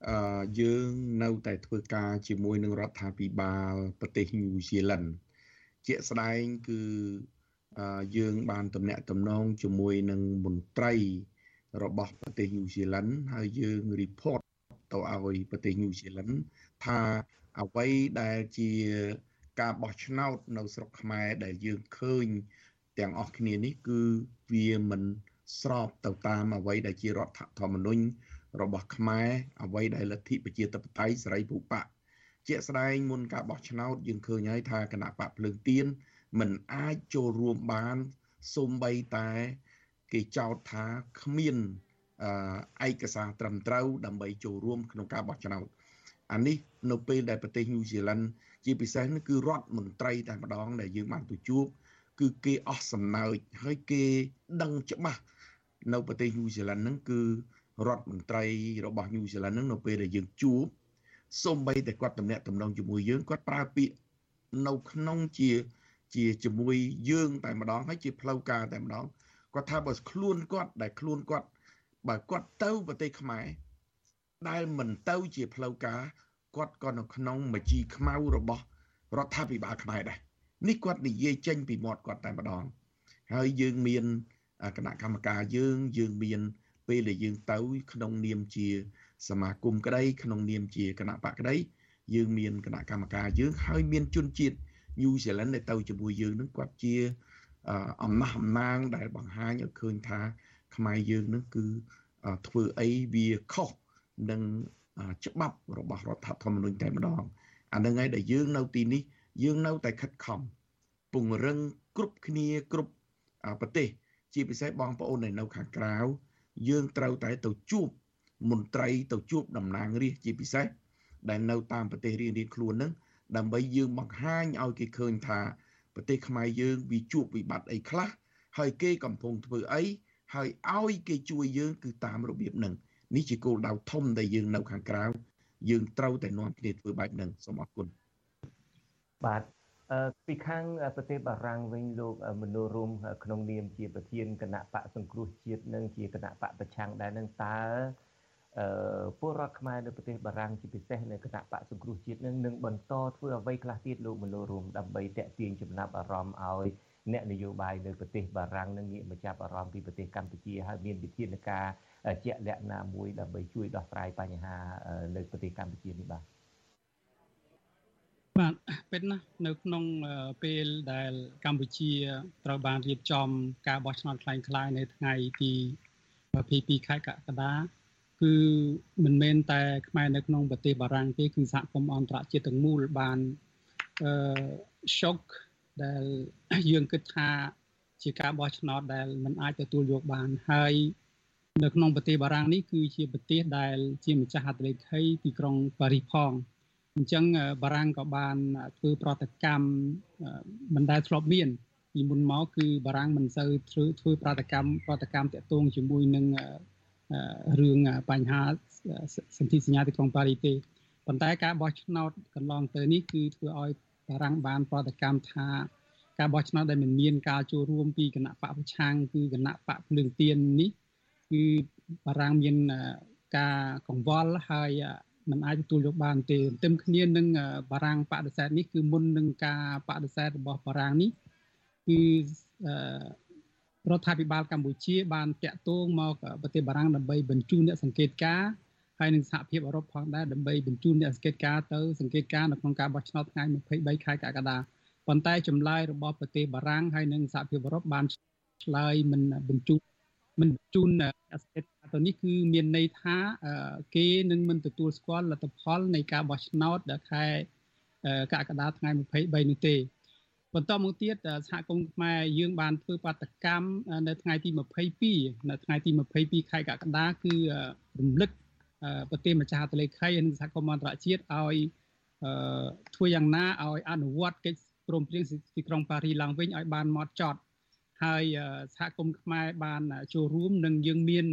អឺយើងនៅតែធ្វើការជាមួយនឹងរដ្ឋាភិបាលប្រទេសញូហ្សេឡង់ជាក់ស្ដែងគឺយើងបានតំណាក់តំណងជាមួយនឹងមន្ត្រីរបស់ប្រទេសញូហ្សេឡង់ហើយយើង report ទៅឲ្យប្រទេសញូហ្សេឡង់ថាអ្វីដែលជាការបោះឆ្នោតនៅស្រុកខ្មែរដែលយើងឃើញ ទាំងអស់គ្នានេះគឺវាមិនស្របទៅតាមអ្វីដែលជារដ្ឋធម្មនុញ្ញរបស់ខ្មែរអ្វីដែលលទ្ធិប្រជាធិបតេយ្យសេរីភូប៉ជាក់ស្ដែងមុនការបោះឆ្នោតយើងឃើញហើយថាគណៈបកភ្លើងទៀនមិនអាចចូលរួមបានសូម្បីតែគេចោទថាគ្មានឯកសារត្រឹមត្រូវដើម្បីចូលរួមក្នុងការបោះឆ្នោតអានេះនៅពេលដែលប្រទេសញូហ្សេឡង់ជាពិសេសនោះគឺរដ្ឋមន្ត្រីតែម្ដងដែលយើងបានទៅជួប គឺគេអស់សំណើចហើយគេដឹងច្បាស់នៅប្រទេសញូហ្សេឡង់ហ្នឹងគឺរដ្ឋមន្ត្រីរបស់ញូហ្សេឡង់ហ្នឹងនៅពេលដែលយើងជួបសូម្បីតែគាត់តំណាក់តំណងជាមួយយើងគាត់ប្រើពាក្យនៅក្នុងជាជាជាមួយយើងតែម្ដងហើយជាផ្លូវការតែម្ដងគាត់ថាបើខ្លួនគាត់ដែលខ្លួនគាត់បើគាត់ទៅប្រទេសខ្មែរដែលមិនទៅជាផ្លូវការគាត់ក៏នៅក្នុងមជីខ្មៅរបស់រដ្ឋាភិបាលខ្មែរដែរ នេះគាត់និយាយចេញពីមាត់គាត់តែម្ដង ហើយយើងមានគណៈកម្មការយើងយើងមានពេលដែលយើងទៅ ក្នុងនាមជា សមាគមក្តី ក្នុងនាមជាគណៈបកក្តីយើងមានគណៈកម្មការយើងហើយមានជនជាតិញូហ្សេឡង់ដែលទៅជាមួយយើងនឹងគាត់ជាអំណះអំណាងដែលបង្ហាញឲ្យឃើញថា ខ្មែរយើងនឹងគឺធ្វើអីវាខុសនឹងច្បាប់របស់រដ្ឋធម្មនុញ្ញតែម្ដងអានឹងហើយដែលយើងនៅទីនេះ យើងនៅតែខិតខំពង្រឹងគ្រប់គ្នាគ្រប់ប្រទេស ជាពិសេសបងប្អូនដែលនៅខាងក្រៅយើងត្រូវតែទៅជួបមន្ត្រីទៅជួបតំណាងរាស្ត្រជាពិសេសដែលនៅតាមប្រទេសរៀងៗខ្លួននឹងដើម្បីយើងបង្ហាញឲ្យគេឃើញថាប្រទេសខ្មែរយើងវាជួបវិបត្តិអីខ្លះហើយគេកំពុងធ្វើអីហើយឲ្យគេជួយយើងគឺតាមរបៀបហ្នឹងនេះជាគោលដៅធំដែលយើងនៅខាងក្រៅយើងត្រូវតែនាំគ្នាធ្វើបែបហ្នឹងសូមអរគុណ បាទពីខាងប្រទេសបារាំងវិញលោកមនោរមក្នុងនាមជាប្រធានគណៈបកសង្គ្រោះជាតិនិងជាគណៈបកប្រឆាំងដែរនឹងតើអឺពលរដ្ឋខ្មែរនៅប្រទេសបារាំងជាពិសេសនៅគណៈបកសង្គ្រោះជាតិនឹងនឹងបន្តធ្វើអ្វីខ្លះទៀតលោកមនោរមដើម្បីតេទៀងចំណាប់អារម្មណ៍ឲ្យអ្នកនយោបាយនៅប្រទេសបារាំងនឹងងាកមកចាប់អារម្មណ៍ពីប្រទេសកម្ពុជាហើយមានវិធានការជាក់លាក់ណាមួយដើម្បីជួយដោះស្រាយបញ្ហានៅប្រទេសកម្ពុជានេះបាទ បាទពិតណាស់នៅក្នុងពេលដែលកម្ពុជាត្រូវបានរៀបចំការបោះឆ្នោតខ្លាំងខ្លាយនៅថ្ងៃទី22ខែកក្កដាគឺមិនមែនតែខ្មែរនៅក្នុងប្រទេសបារាំងទេគឺសហគមន៍អន្តរជាតិទាំងមូលបានអឺ shock ដែលយើងគិតថាជាការបោះឆ្នោតដែលមិនអាចទទួលយកបានហើយនៅក្នុងប្រទេសបារាំងនេះគឺជាប្រទេសដែលជាម្ចាស់ហត្ថលេខីទីក្រុងប៉ារីសផង អញ្ចឹងបារាំងក៏បានធ្វើប្រតិកម្មមិនដែលធ្លាប់មានពីមុនមកគឺបារាំងមិនសូវធ្វើធ្វើប្រតិកម្មប្រតិកម្មតាក់ទងជាមួយនឹងរឿងបញ្ហាសន្ធិសញ្ញាទីក្រុងប៉ារីសទេប៉ុន្តែការបោះឆ្នោតកន្លងទៅនេះគឺធ្វើឲ្យបារាំងបានប្រតិកម្មថាការបោះឆ្នោតដែលមិនមានការចូលរួមពីគណៈបកប្រឆាំងគឺគណៈបកភ្លើងទៀននេះគឺបារាំងមានការកង្វល់ហើយ มันអាចទទួលយកបានទេទន្ទឹមគ្នានឹងបារាំងបដិសេធនេះគឺមុននឹងការបដិសេធរបស់បារាំងនេះគឺរដ្ឋាភិបាលកម្ពុជាបានតាក់ទងមកប្រទេសបារាំងដើម្បីបញ្ជូនអ្នកសង្កេតការណ៍ហើយនឹងសហភាពអឺរ៉ុបផងដែរដើម្បីបញ្ជូនអ្នកសង្កេតការណ៍ទៅសង្កេតការណ៍នៅក្នុងការបោះឆ្នោតថ្ងៃ23ខែកក្កដាប៉ុន្តែចម្លើយរបស់ប្រទេសបារាំងហើយនិងសហភាពអឺរ៉ុបបានឆ្លើយមិនបញ្ជូន មិនបញ្ជូនអសង្កេតការទៅនេះគឺមានន័យថាគេនឹងមិនទទួលស្គាល់លទ្ធផលនៃការបោះឆ្នោតដល់ខែកក្កដាថ្ងៃ23នេះទេបន្តមកទៀតសហគមន៍ខ្មែរយើងបានធ្វើបាតកម្មនៅថ្ងៃទី22នៅថ្ងៃទី22ខែកក្កដាគឺរំលឹកប្រទេសម្ចាស់ហត្ថលេខីនិងសហគមន៍អន្តរជាតិឲ្យធ្វើយ៉ាងណាឲ្យអនុវត្តកិច្ចព្រមព្រៀងទីក្រុងប៉ារីឡើងវិញឲ្យបានម៉ត់ចត់ ហើយសហគមន៍ខ្មែរបានចូលរួមនិងយើងមាន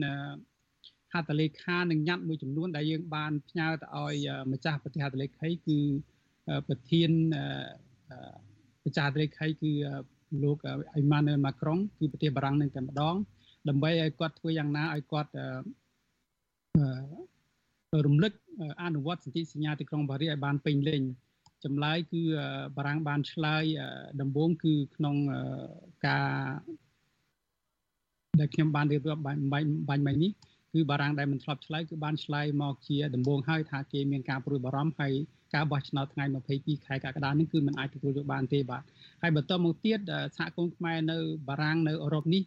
ហត្ថលេខានិងញត្តិមួយចំនួនដែលយើងបានផ្ញើទៅឲ្យម្ចាស់ប្រទេសហត្ថលេខីគឺប្រធានម្ចាស់ហត្ថលេខីគឺលោកអ៊ីម៉ានូអែលម៉ាក្រុងគឺប្រទេសបារាំងនឹងតែម្ដង ដើម្បីឲ្យគាត់ធ្វើយ៉ាងណាឲ្យគាត់រំលឹកអនុវត្តសន្ធិសញ្ញាទីក្រុងប៉ារីសឲ្យបានពេញលេញ ចម្លើយគឺបារាំងបានឆ្លើយដំបូងគឺក្នុងការដែលខ្ញុំបានរៀបរាប់បាញ់បាញ់មិញនេះគឺបារាំងដែលមិនធ្លាប់ឆ្លើយគឺបានឆ្លើយមកជាដំបូងហើយថាគេមានការព្រួយបារម្ភហើយការបោះឆ្នោតថ្ងៃ22ខែកក្កដានេះគឺมันអាចទទួលយកបានទេបាទហើយបន្តមកទៀតសហគមន៍ខ្មែរនៅបារាំងនៅអឺរ៉ុបនេះ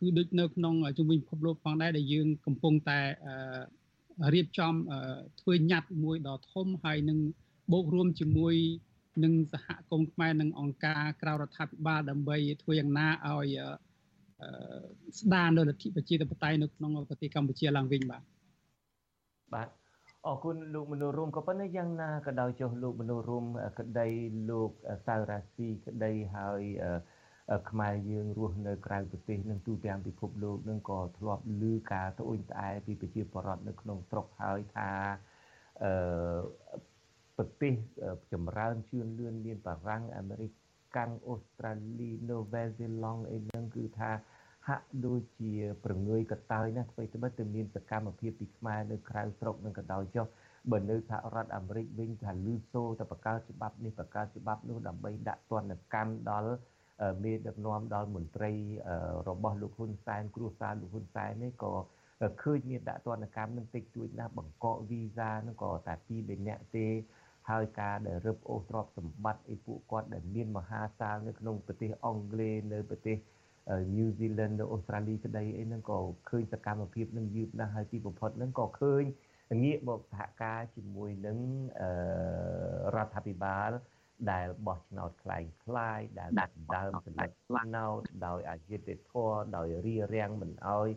គឺដូចនៅក្នុងជំនាញពិភពលោកផងដែរដែលយើងកំពុងតែរៀបចំធ្វើញត្តិមួយដ៏ធំហើយនឹង បូករួមជាមួយនឹងសហគមន៍ខ្មែរនិងអង្គការក្រៅរដ្ឋាភិបាលដើម្បីធ្វើយ៉ាងណាឲ្យស្ដារនៅលទ្ធិប្រជាធិបតេយ្យនៅក្នុងប្រទេសកម្ពុជាឡើងវិញបាទបាទអរគុណលោកមនុស្សរួមក៏ប៉ុន្តែយ៉ាងណាក៏ដោយចុះលោកមនុស្សរួមក្តីលោកសៅរាស៊ីក្តីហើយខ្មែរយើងរស់នៅក្រៅប្រទេសនឹងទូទាំងពិភពលោកនឹងក៏ធ្លាប់ឮការត្អូញត្អែពីប្រជាពលរដ្ឋនៅក្នុងស្រុកហើយថាអឺ ប្រទេសចម្រើនជឿនលឿនមានបារាំងអាមេរិកកាំងអូស្ត្រាលីនូវែលសេឡង់អីហ្នឹងគឺថាហាក់ដូចជាប្រងើយកតើយណាអ្វីត្បិតតែមានសកម្មភាពពីខ្មែរនៅក្រៅស្រុកនឹងក៏ដោយចុះបើនៅសហរដ្ឋអាមេរិកវិញថាលឺសូតែបង្កើតច្បាប់នេះបង្កើតច្បាប់នោះដើម្បីដាក់ទណ្ឌកម្មដល់មេដឹកនាំដល់មន្ត្រីរបស់លោកហ៊ុនសែនគ្រួសារលោកហ៊ុនសែននេះក៏ឃើញមានដាក់ទណ្ឌកម្មនឹងតិចតួចណាស់បង្កកវីសានឹងក៏តែពីរបីនាក់ទេ ហើយការដែលរឹបអូសទ្រព្យសម្បត្តិអីពួកគាត់ដែលមានមហាសាលនៅក្នុងប្រទេសអង់គ្លេសនៅប្រទេស New Zealand នៅអូស្ត្រាលីក្តីអីហ្នឹងក៏ឃើញសកម្មភាពនឹងយឺតណាស់ហើយទីបំផុតហ្នឹងក៏ឃើញងាកមកសហការជាមួយនឹងរដ្ឋាភិបាលដែលបោះឆ្នោតคล้ายคล้ายដែលដាក់ដើមសម្រាប់ឆ្នោតដោយអយុត្តិធម៌ដោយរារាំងមិនអោយ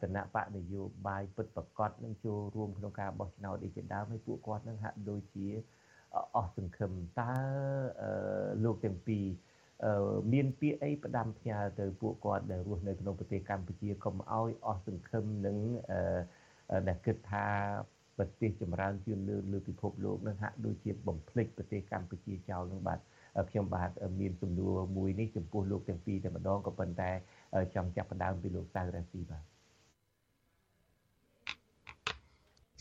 គណៈបកនយោបាយពិតប្រកបនឹងចូលរួមក្នុងការបោះឆ្នោតនេះជាដើមហើយពួកគាត់នឹងហាក់ដូចជាអស់សង្ឃឹមតើលោកទាំងពីរមានពាក្យអីផ្ដាំផ្ញើទៅពួកគាត់ដែលរស់នៅក្នុងប្រទេសកម្ពុជាកុំឲ្យអស់សង្ឃឹមនឹងដែលគិតថាប្រទេសចម្រើនជឿនលឿនលើពិភពលោកនឹងហាក់ដូចជាបំភ្លេចប្រទេសកម្ពុជាចោលនឹងបាទខ្ញុំបាទមានសំណួរមួយនេះចំពោះលោកទាំងពីរតែម្ដងក៏ប៉ុន្តែចង់ចាប់ផ្ដើមពីលោកសៅរាស៊ីបាទ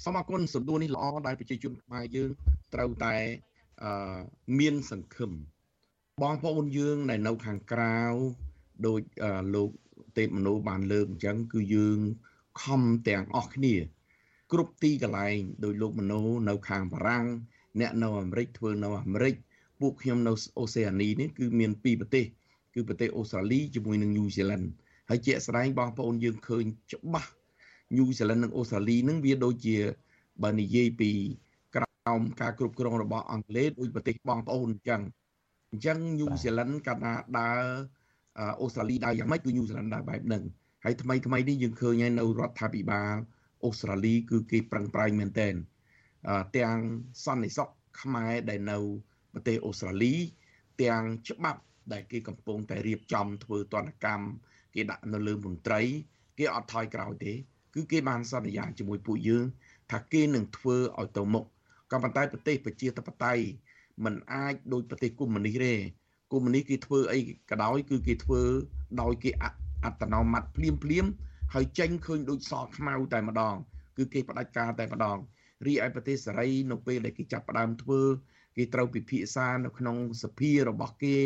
សូមអរគុណសំណួរនេះល្អដែលប្រជាជនខ្មែរយើងត្រូវតែមានសង្ឃឹមបងប្អូនយើងដែលនៅខាងក្រៅដោយលោកទេពមនោបានលើកអញ្ចឹងគឺយើងខំទាំងអស់គ្នា គ្រប់ទីកន្លែងដោយលោកមនោនៅខាងបារាំងអ្នកនៅអាមេរិកធ្វើនៅអាមេរិកពួកខ្ញុំនៅអូសេអានីនេះគឺមានពីរប្រទេសគឺប្រទេសអូស្ត្រាលីជាមួយនឹងញូហ្សេឡង់ហើយជាក់ស្ដែងបងប្អូនយើងឃើញច្បាស់ ញូហ្សេឡង់និងអូស្ត្រាលីនឹងវាដូចជាបើនិយាយពីក្រោមការគ្រប់គ្រងរបស់អង់គ្លេសដូចប្រទេសបងប្អូនអញ្ចឹងអញ្ចឹងញូហ្សេឡង់កាលណាដើរអូស្ត្រាលីដើរយ៉ាងម៉េចគឺញូហ្សេឡង់ដើរបែបហ្នឹងហើយថ្មីថ្មីនេះយើងឃើញហើយនៅរដ្ឋាភិបាលអូស្ត្រាលីគឺគេប្រឹងប្រែងមែនទែនទាំងសន្តិសុខខ្មែរដែលនៅប្រទេសអូស្ត្រាលី ទាំងច្បាប់ដែលគេកំពុងតែរៀបចំធ្វើទណ្ឌកម្មគេដាក់នៅលើមន្ត្រី គេអត់ថយក្រោយទេ គឺគេបានសន្យាជាមួយពួកយើង ថាគេនឹងធ្វើឲ្យទៅមុខក៏ប៉ុន្តែប្រទេសប្រជាធិបតេយ្យมันអាចដូចប្រទេសកុម្មុយនីសទេកុម្មុយនីសគេធ្វើអីក៏ដោយគឺគេធ្វើដោយគេអត្តនោម័តភ្លាមភ្លាមហើយចេញឃើញដូចសខ្មៅតែម្ដង គឺគេផ្ដាច់ការតែម្ដងរីឯប្រទេសសេរីនៅពេលដែលគេចាប់ផ្ដើមធ្វើគេត្រូវពិភាក្សានៅក្នុងសភារបស់គេ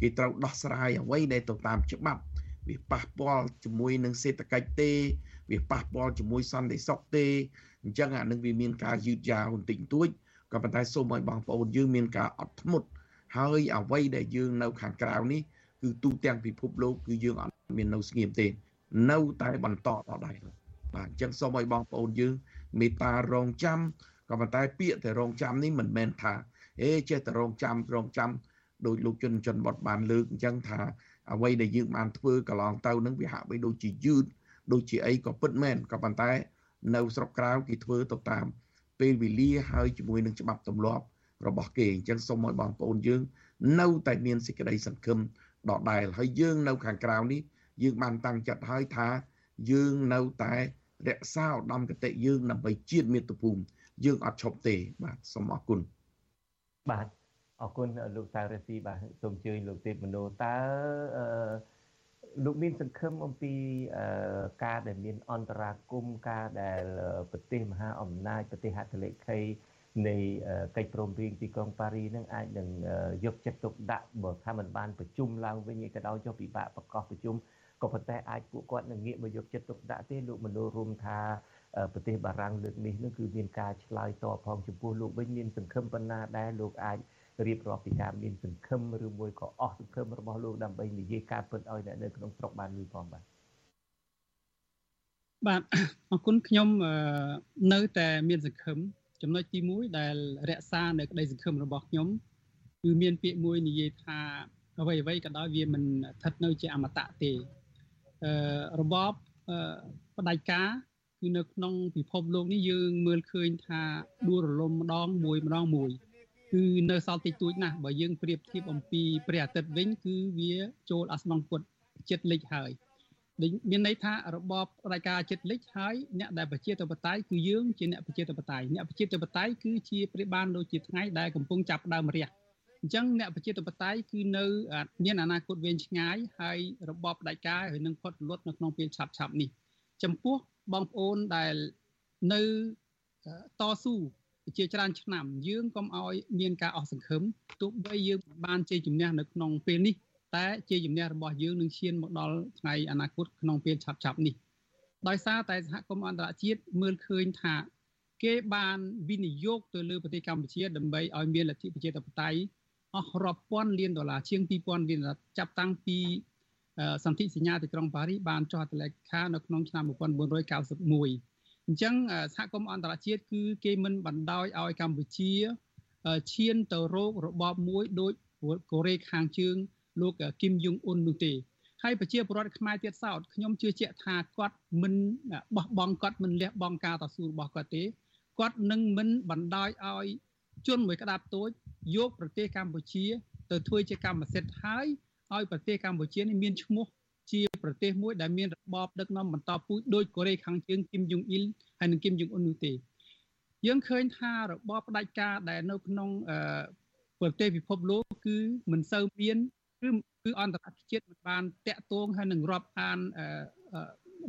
គេត្រូវដោះស្រាយអ្វីដែលទៅតាមច្បាប់វាប៉ះពាល់ជាមួយនឹងសេដ្ឋកិច្ចទេ វាប៉ះពាល់ជាមួយសន្តិសុខទេអញ្ចឹងអានឹងវាមានការយឺតយ៉ាវបន្តិចបន្តួចក៏ប៉ុន្តែសូមឲ្យបងប្អូនយើងមានការអត់ធ្មត់ហើយអ្វីដែលយើងនៅខាងក្រៅនេះគឺទូទាំងពិភពលោកគឺយើងអត់មាននៅស្ងៀមទេ នៅតែបន្តដដែលបាទអញ្ចឹងសូមឲ្យបងប្អូនយើងមេត្តារងចាំក៏ប៉ុន្តែពាក្យតែរងចាំនេះមិនមែនថាអេចេះតែរងចាំរងចាំដោយលោកជនជនបត់បានលើកអញ្ចឹងថាអ្វីដែលយើងបានធ្វើកន្លងទៅនឹងវាហាក់បីដូចជាយឺត ដូចជាអីក៏ពិតមែនក៏ប៉ុន្តែ នៅស្រុកក្រៅគេធ្វើទៅតាម ពេលវេលាហើយជាមួយនឹងច្បាប់ទម្លាប់របស់គេអញ្ចឹងសូមឲ្យបងប្អូនយើង នៅតែមានសេចក្តីសង្ឃឹមដដែលហើយយើងនៅខាងក្រៅនេះយើងបានតាំងចិត្តហើយថា យើងនៅតែរក្សាឧត្តមគតិយើងដើម្បីជាតិមាតុភូមិយើងអត់ឈប់ទេបាទសូមអរគុណបាទអរគុណលោកតារេស៊ីបាទសូមអញ្ជើញលោកទេពមនោតើអឺ លោកមានសង្ឃឹមអំពីការដែលមានអន្តរាគមការដែលប្រទេសមហាអំណាចប្រទេសហត្ថលេខីនៃកិច្ចព្រមព្រៀងទីក្រុងប៉ារីនឹងអាចនឹងយកចិត្តទុកដាក់បើថាมันបានប្រជុំឡើងវិញក៏ដោយចុះពិបាកប្រកាសប្រជុំក៏ប៉ុន្តែអាចពួកគាត់នឹងងាកមកយកចិត្តទុកដាក់ទេលោកមនោរួមថាប្រទេសបារាំងលើកនេះនឹងគឺមានការឆ្លើយតបផងចំពោះលោកវិញមានសង្ឃឹមប៉ុណ្ណាដែរលោកអាច រៀបរាប់ពីការមានសង្ឃឹមឬមួយក៏អស់សង្ឃឹមរបស់លោកដើម្បីនិយាយការពិតឲ្យអ្នកនៅក្នុងស្រុកបានឮផងបាទបាទអរគុណខ្ញុំនៅតែមានសង្ឃឹមចំណុចទី1ដែលរក្សានៅក្តីសង្ឃឹមរបស់ខ្ញុំគឺមានពាក្យមួយនិយាយថាអ្វីអ្វីក៏ដោយវាមិនស្ថិតនៅជាអមតៈទេអឺរបបផ្ដាច់ការគឺនៅក្នុងពិភពលោកនេះយើងមើលឃើញថាដួលរលំម្ដងមួយម្ដងមួយ គឺនៅសល់តិចតួចណាស់បើយើងប្រៀបធៀបអំពីព្រះអាទិត្យវិញគឺវាចូលអាស្នងពុតចិត្តលិចហើយមានន័យថារបបផ្ដាច់ការចិត្តលិចហើយអ្នកដែលប្រជាធិបតេយ្យគឺយើងជាអ្នកប្រជាធិបតេយ្យអ្នកប្រជាធិបតេយ្យគឺជាព្រាបានដូចជាថ្ងៃដែលកំពុងចាប់ដើមរះអញ្ចឹងអ្នកប្រជាធិបតេយ្យគឺនៅមានអនាគតវែងឆ្ងាយហើយរបបផ្ដាច់ការហើយនឹងផុតលត់នៅក្នុងពេលឆាប់ឆាប់នេះចំពោះបងប្អូនដែលនៅតស៊ូ ជាច្រើនឆ្នាំយើងកុំឲ្យមានការអស់សង្ឃឹមទោះបីយើងបានជ័យជំនះនៅក្នុងពេលនេះតែជ័យជំនះរបស់យើងនឹងឈានមកដល់ថ្ងៃអនាគតក្នុងពេលឆាប់ឆាប់នេះដោយសារតែសហគមន៍អន្តរជាតិមើលឃើញថា គេបានវិនិយោគទៅលើប្រទេសកម្ពុជាដើម្បីឲ្យមានលទ្ធិប្រជាធិបតេយ្យអស់រាប់ពាន់លានដុល្លារជាង2000លានដុល្លារចាប់តាំងពីសន្ធិសញ្ញាទីក្រុងប៉ារីសបានចុះហត្ថលេខានៅក្នុងឆ្នាំ1991 អញ្ចឹងសហគមន៍អន្តរជាតិគឺគេមិនបណ្ដោយឲ្យកម្ពុជាឈានទៅរោគរបបមួយដូចកូរ៉េខាងជើងលោកគីមយុងអ៊ុននោះទេហើយប្រជាពលរដ្ឋខ្មែរទៀតសោតខ្ញុំជឿជាក់ថាគាត់មិនបោះបង់គាត់មិនលះបង់ការតស៊ូរបស់គាត់ទេគាត់នឹងមិនបណ្ដោយឲ្យជនមួយក្តាប់តូចយកប្រទេសកម្ពុជា ទៅធ្វើជាកម្មសិទ្ធិហើយឲ្យប្រទេសកម្ពុជានេះមានឈ្មោះ ជាប្រទេសមួយដែលមានរបបដឹកនាំបន្តពូជដោយកូរ៉េខាងជើងគីមយុងអ៊ីលហើយនិងគីមយុងអ៊ុននោះទេយើងឃើញថារបបផ្ដាច់ការដែលនៅក្នុងប្រទេសពិភពលោកគឺមិនសូវមានគឺគឺអន្តរជាតិមិនបានតាក់ទងហើយនឹងរាប់អាន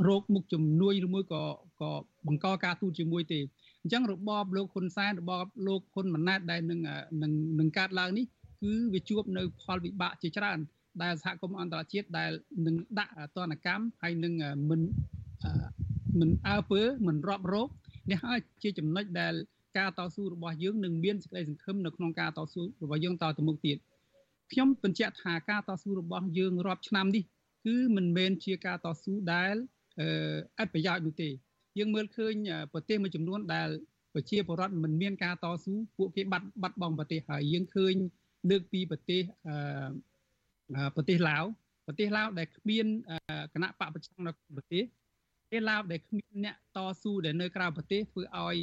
រោគមុខជំនួយឬមួយក៏ក៏បង្កការទូតជាមួយទេអញ្ចឹងរបបលោកហ៊ុនសែនរបបលោកហ៊ុនម៉ាណែតដែលនឹងនឹងនឹងកើតឡើងនេះគឺវាជួបនៅផលវិបាកជាច្រើន ដែលសហគមន៍អន្តរជាតិដែលនឹងដាក់ទណ្ឌកម្មហើយនឹងមិនមិនអើពើមិនរាប់រោគនេះហើយជាចំណុចដែលការតស៊ូរបស់យើងនឹងមានសេចក្តីសង្ឃឹមនៅក្នុងការតស៊ូរបស់យើងតទៅមុខទៀតខ្ញុំបញ្ជាក់ថាការតស៊ូរបស់យើងរាប់ឆ្នាំនេះគឺមិនមែនជាការតស៊ូដែលអត្ថប្រយោជន៍នោះទេយើងមើលឃើញប្រទេសមួយចំនួនដែលប្រជាពលរដ្ឋមិនមានការតស៊ូពួកគេបាត់បាត់បង់ប្រទេសហើយយើងឃើញលើកពីប្រទេស ប្រទេសឡាវប្រទេសឡាវដែលគ្មានគណៈបកប្រឆាំងនៅប្រទេសប្រទេសឡាវដែលគ្មានអ្នកតស៊ូដែលនៅក្រៅប្រទេសធ្វើឲ្យ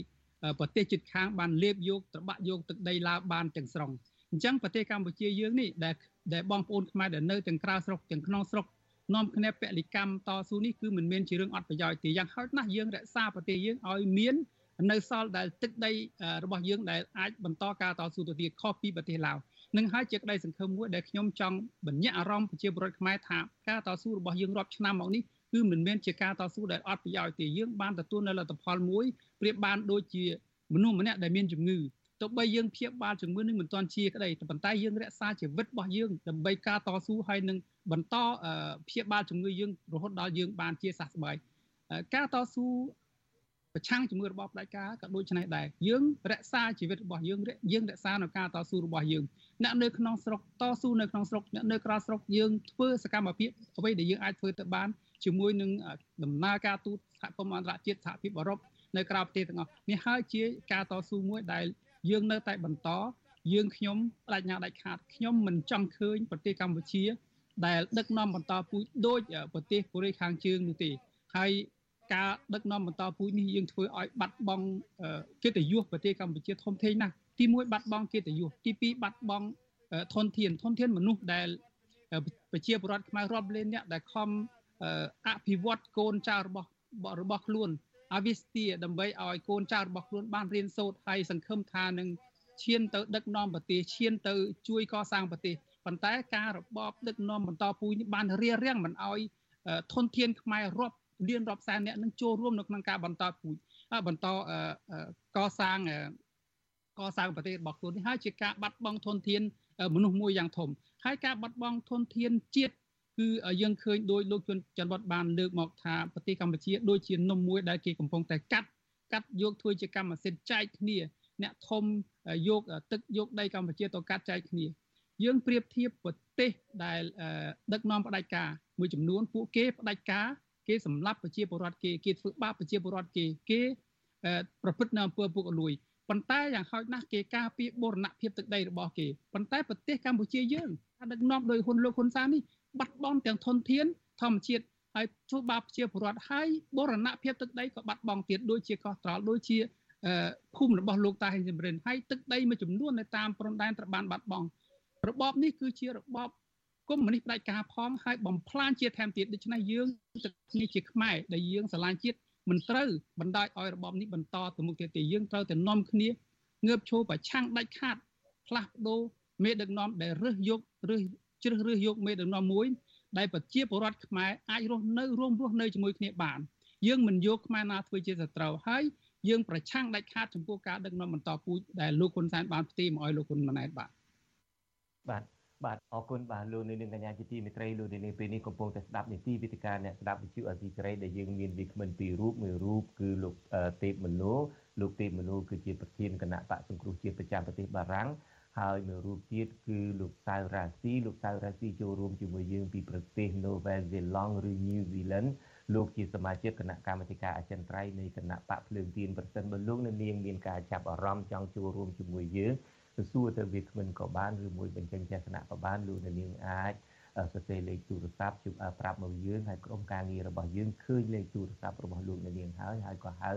ប្រទេសជិតខាងបានលេបយកត្របាក់យកទឹកដីឡាវបានទាំងស្រុងអញ្ចឹងប្រទេសកម្ពុជាយើងនេះដែលដែលបងប្អូនខ្មែរដែលនៅទាំងក្រៅស្រុកទាំងក្នុងស្រុកនាំគ្នាពលិកម្មតស៊ូនេះគឺមិនមែនជារឿងអត់ប្រយោជន៍ទេយ៉ាងហោចណាស់យើងរក្សាប្រទេសយើងឲ្យមាននៅសល់ដែលទឹកដីរបស់យើងដែលអាចបន្តការតស៊ូទៅទៀតខុសពីប្រទេសឡាវ នឹងហើយជាក្តីសង្ឃឹមមួយដែលខ្ញុំចង់បញ្ជាក់អារម្មណ៍ប្រជាពលរដ្ឋខ្មែរថាការតស៊ូរបស់យើងរាប់ឆ្នាំមកនេះគឺគឺមិនមែនជាការតស៊ូដែលអត់ប្រយោជន៍ទេយើងបានទទួលនៅលទ្ធផលមួយប្រៀបបានដូចជាមនុស្សម្នាក់ដែលមានជំងឺទោះបីយើងព្យាបាលជំងឺនឹងមិនទាន់ជាក្តីប៉ុន្តែយើងរក្សាជីវិតរបស់យើងដើម្បីការតស៊ូហើយនឹងបន្តព្យាបាលជំងឺយើងរហូតដល់យើងបានជាសះស្បើយការតស៊ូ ប្រឆាំងជំងឺរបស់ផ្ដាច់ការក៏ដូចនេះដែរយើងរក្សាជីវិតរបស់យើងយើងរក្សានៅការតស៊ូរបស់យើងអ្នកនៅក្នុងស្រុកតស៊ូនៅក្នុងស្រុកអ្នកនៅក្រៅស្រុកយើងធ្វើសកម្មភាពអ្វីដែលយើងអាចធ្វើទៅបានជាមួយនឹងដំណើរការទូតសហគមន៍អន្តរជាតិសហភាពអឺរ៉ុបនៅក្រៅប្រទេសទាំងអស់នេះហើយជាការតស៊ូមួយដែលយើងនៅតែបន្តយើងខ្ញុំបដិញ្ញាដាច់ខាតខ្ញុំមិនចង់ឃើញប្រទេសកម្ពុជាដែលដឹកនាំបន្តពូជដូចប្រទេសកូរ៉េខាងជើងនោះទេហើយ ការដឹកនាំបន្តពូជនេះយើងធ្វើឲ្យបាត់បង់កិត្តិយសប្រទេសកម្ពុជាធំធេងណាស់ទី1បាត់បង់កិត្តិយសទី2បាត់បង់ធនធានធនធានមនុស្សដែលប្រជាពលរដ្ឋខ្មែររាប់លានអ្នកដែលខំអភិវឌ្ឍកូនចៅរបស់របស់ខ្លួនឲ្យវាស្ទាដើម្បីឲ្យកូនចៅរបស់ខ្លួនបានរៀនសូត្រហើយសង្ឃឹមថានឹងឈានទៅដឹកនាំប្រទេសឈានទៅជួយកសាងប្រទេសប៉ុន្តែការរបបដឹកនាំបន្តពូជនេះបានរារាំងមិនឲ្យធនធានខ្មែររាប់ លានរាប់សែនអ្នកនឹងចូលរួមនៅក្នុងការបន្តពូជបន្តកសាងកសាងប្រទេសរបស់ខ្លួននេះហើយជាការបាត់បង់ធនធានមនុស្សមួយយ៉ាងធំហើយការបាត់បង់ធនធានជាតិគឺយើងឃើញដោយលោកជុនច័ន្ទវត្តបានលើកមកថាប្រទេសកម្ពុជាដូចជានំមួយដែលគេកំពុងតែកាត់កាត់យកធ្វើជាកម្មសិទ្ធិចែកគ្នា អ្នកធំយកទឹកយកដីកម្ពុជាទៅកាត់ចែកគ្នា យើងប្រៀបធៀបប្រទេសដែលដឹកនាំផ្ដាច់ការមួយចំនួនពួកគេផ្ដាច់ការ គេសម្លាប់ប្រជាពលរដ្ឋគេគេធ្វើបាបប្រជាពលរដ្ឋគេគេប្រព្រឹត្តនៅអំពើពុករលួយប៉ុន្តែយ៉ាងហោចណាស់គេការពារបូរណភាពទឹកដីរបស់គេប៉ុន្តែប្រទេសកម្ពុជាយើងដឹកនាំដោយហ៊ុនលោកហ៊ុនសែននេះបាត់បង់ទាំងធនធានធម្មជាតិហើយធ្វើបាបប្រជាពលរដ្ឋហើយបរណភាពទឹកដីក៏បាត់បង់ទៀតដូចជាកោះត្រល់ដូចជាភូមិរបស់លោកតាហេងសំរិនហើយទឹកដីមួយចំនួននៅតាមព្រំដែនត្រូវបានបាត់បង់របបនេះគឺជារបប កុម្មុយនីសផ្ដាច់ការផងហើយបំផ្លាញជាតិថែមទៀតដូច្នេះយើងទឹកនេះជាខ្មែរដែលយើងស្រឡាញ់ជាតិមិនត្រូវបណ្ដោយឲ្យរបបនេះបន្តទៅមុខទៀតទេយើងត្រូវតែនាំគ្នាងើបឈរប្រឆាំងដាច់ខាតផ្លាស់ប្ដូរមេដឹកនាំដែលរើសយករើសជ្រើសរើសយកមេដឹកនាំមួយដែលប្រជាពលរដ្ឋខ្មែរអាចរស់នៅរួមរស់នៅជាមួយគ្នាបានយើងមិនយកខ្មែរណាធ្វើជាសត្រូវហើយយើងប្រឆាំងដាច់ខាតចំពោះការដឹកនាំបន្តពូជដែលលោកហ៊ុនសែនបានផ្ទេរមកឲ្យលោកហ៊ុនម៉ាណែតបាទបាទ បាទអរគុណបាទលោកនាងកញ្ញាជាទីមេត្រីលោកនាងពេលនេះកំពុងតែស្ដាប់នីតិវិទ្យាអ្នកស្ដាប់វិទ្យុអសីសេរីដែលយើងមានវាគ្មិនពីររូបមួយរូបគឺលោកទេពមនោលោកទេពមនោគឺជាប្រធានគណៈបកសង្គ្រោះជាតិប្រចាំប្រទេសបារាំងហើយមួយរូបទៀតគឺលោកសៅរ៉ាស៊ីលោកសៅរ៉ាស៊ីចូលរួមជាមួយយើងពីប្រទេស Novel Zealand ឬ New Zealand លោកជាសមាជិកគណៈកម្មាធិការអចិន្ត្រៃយ៍នៃគណៈបកភ្លើងទៀនប្រសិនបើលោកនៅនាងមានការចាប់អារម្មណ៍ចង់ចូលរួមជាមួយយើង ទៅសួរទៅវាគ្មិនក៏បានឬមួយបញ្ចេញទស្សនៈក៏បានលោកនៅនាងអាចសរសេរលេខទូរស័ព្ទជូប្រាប់មកយើងហើយក្រុមការងាររបស់យើងឃើញលេខទូរស័ព្ទរបស់លោកនៅនាងហើយហើយក៏ហៅ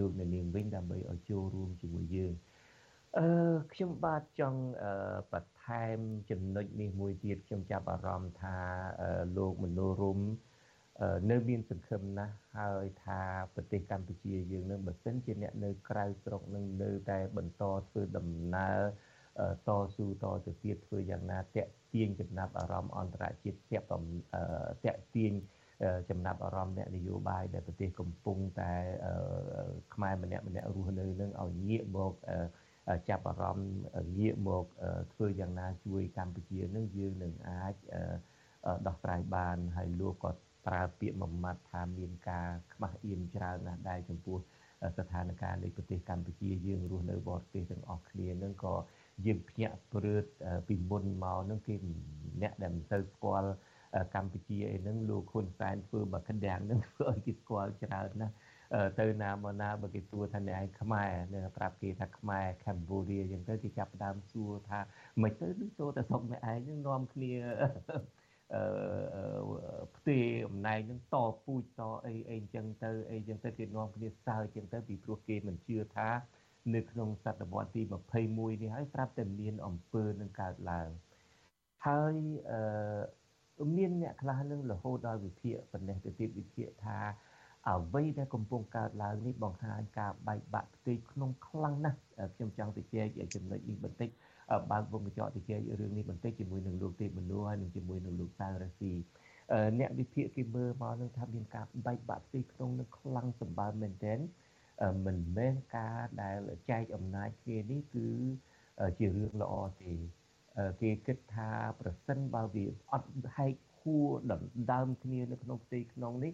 លោកនៅនាងវិញដើម្បីឲ្យចូលរួមជាមួយយើងអឺខ្ញុំបាទចង់បន្ថែមចំណុចនេះមួយទៀតខ្ញុំចាប់អារម្មណ៍ថាលោកមនោរម នៅមានសង្ឃឹមណាស់ហើយថាប្រទេសកម្ពុជាយើងនឹងបើសិនជាអ្នកនៅក្រៅស្រុកនឹងនៅតែបន្តធ្វើដំណើរតស៊ូតទៅទៀតធ្វើយ៉ាងណាតាក់ទាញចំណាប់អារម្មណ៍អន្តរជាតិតាក់តាក់ទាញចំណាប់អារម្មណ៍អ្នកនយោបាយដែលប្រទេសកំពុងតែខ្មែរម្នាក់ម្នាក់រស់នៅនឹងឲ្យងាកមកចាប់អារម្មណ៍ងាកមកធ្វើយ៉ាងណាជួយកម្ពុជានឹងយើងនឹងអាចដោះស្រាយបានហើយលោកក៏ ប្រើពាក្យមួយម៉ាត់ថាមានការខ្មាស់អៀនច្រើនណាស់ដែរចំពោះស្ថានភាពនៃប្រទេសកម្ពុជាយើងរស់នៅបរទេសទាំងអស់គ្នានឹងក៏យើងភ្ញាក់ព្រឺតពីមុនមកនឹងគេអ្នកដែលមិនទៅស្គាល់កម្ពុជាអីហ្នឹងលោកហ៊ុនសែនធ្វើមកកណ្ដាំងហ្នឹងធ្វើឲ្យគេស្គាល់ច្រើនណាស់ទៅណាមកណាបើគេសួរថាអ្នកឯងខ្មែរនៅប្រាប់គេថាខ្មែរកម្ពុជាអញ្ចឹងទៅគេចាប់ដើមសួរថាមិនទៅនឹងចូលតែស្រុកអ្នកឯងនឹងនាំគ្នាអឺ ផ្ទេអំណែងនឹងតពូជតអីអីអញ្ចឹងទៅអីអញ្ចឹងទៅគេនាំគ្នាសើអញ្ចឹងទៅពីព្រោះគេមិនជឿថា នៅក្នុងសតវត្សទី21នេះហើយប្រាប់តែមានអំពើនឹងកើតឡើងហើយអឺមានអ្នកខ្លះនឹងរហូតដល់វិភាគប៉ុណ្ណេះទៅទៀតវិភាគថាអ្វីដែលកំពុងកើតឡើងនេះបង្ហាញការបែកបាក់ផ្ទៃក្នុងខ្លាំងណាស់ខ្ញុំចង់ទៅជែកចំណុចនេះបន្តិច បើកវងកញ្ចក់ទៅជែករឿងនេះបន្តិចជាមួយនឹងលោកទេពមនោហើយនិងជាមួយនឹងលោកសៅរ៉ាស៊ីអ្នកវិភាគគេមើលមកនឹងថាមានការបែកបាក់ផ្ទៃក្នុងនឹងខ្លាំងសម្បើមមែនទែនមិនមែនការដែលចែកអំណាចគ្នានេះគឺជារឿងល្អទេគេគិតថាប្រសិនបើវាអត់ហែកហួរដណ្ដើមគ្នានៅក្នុងផ្ទៃក្នុងនេះ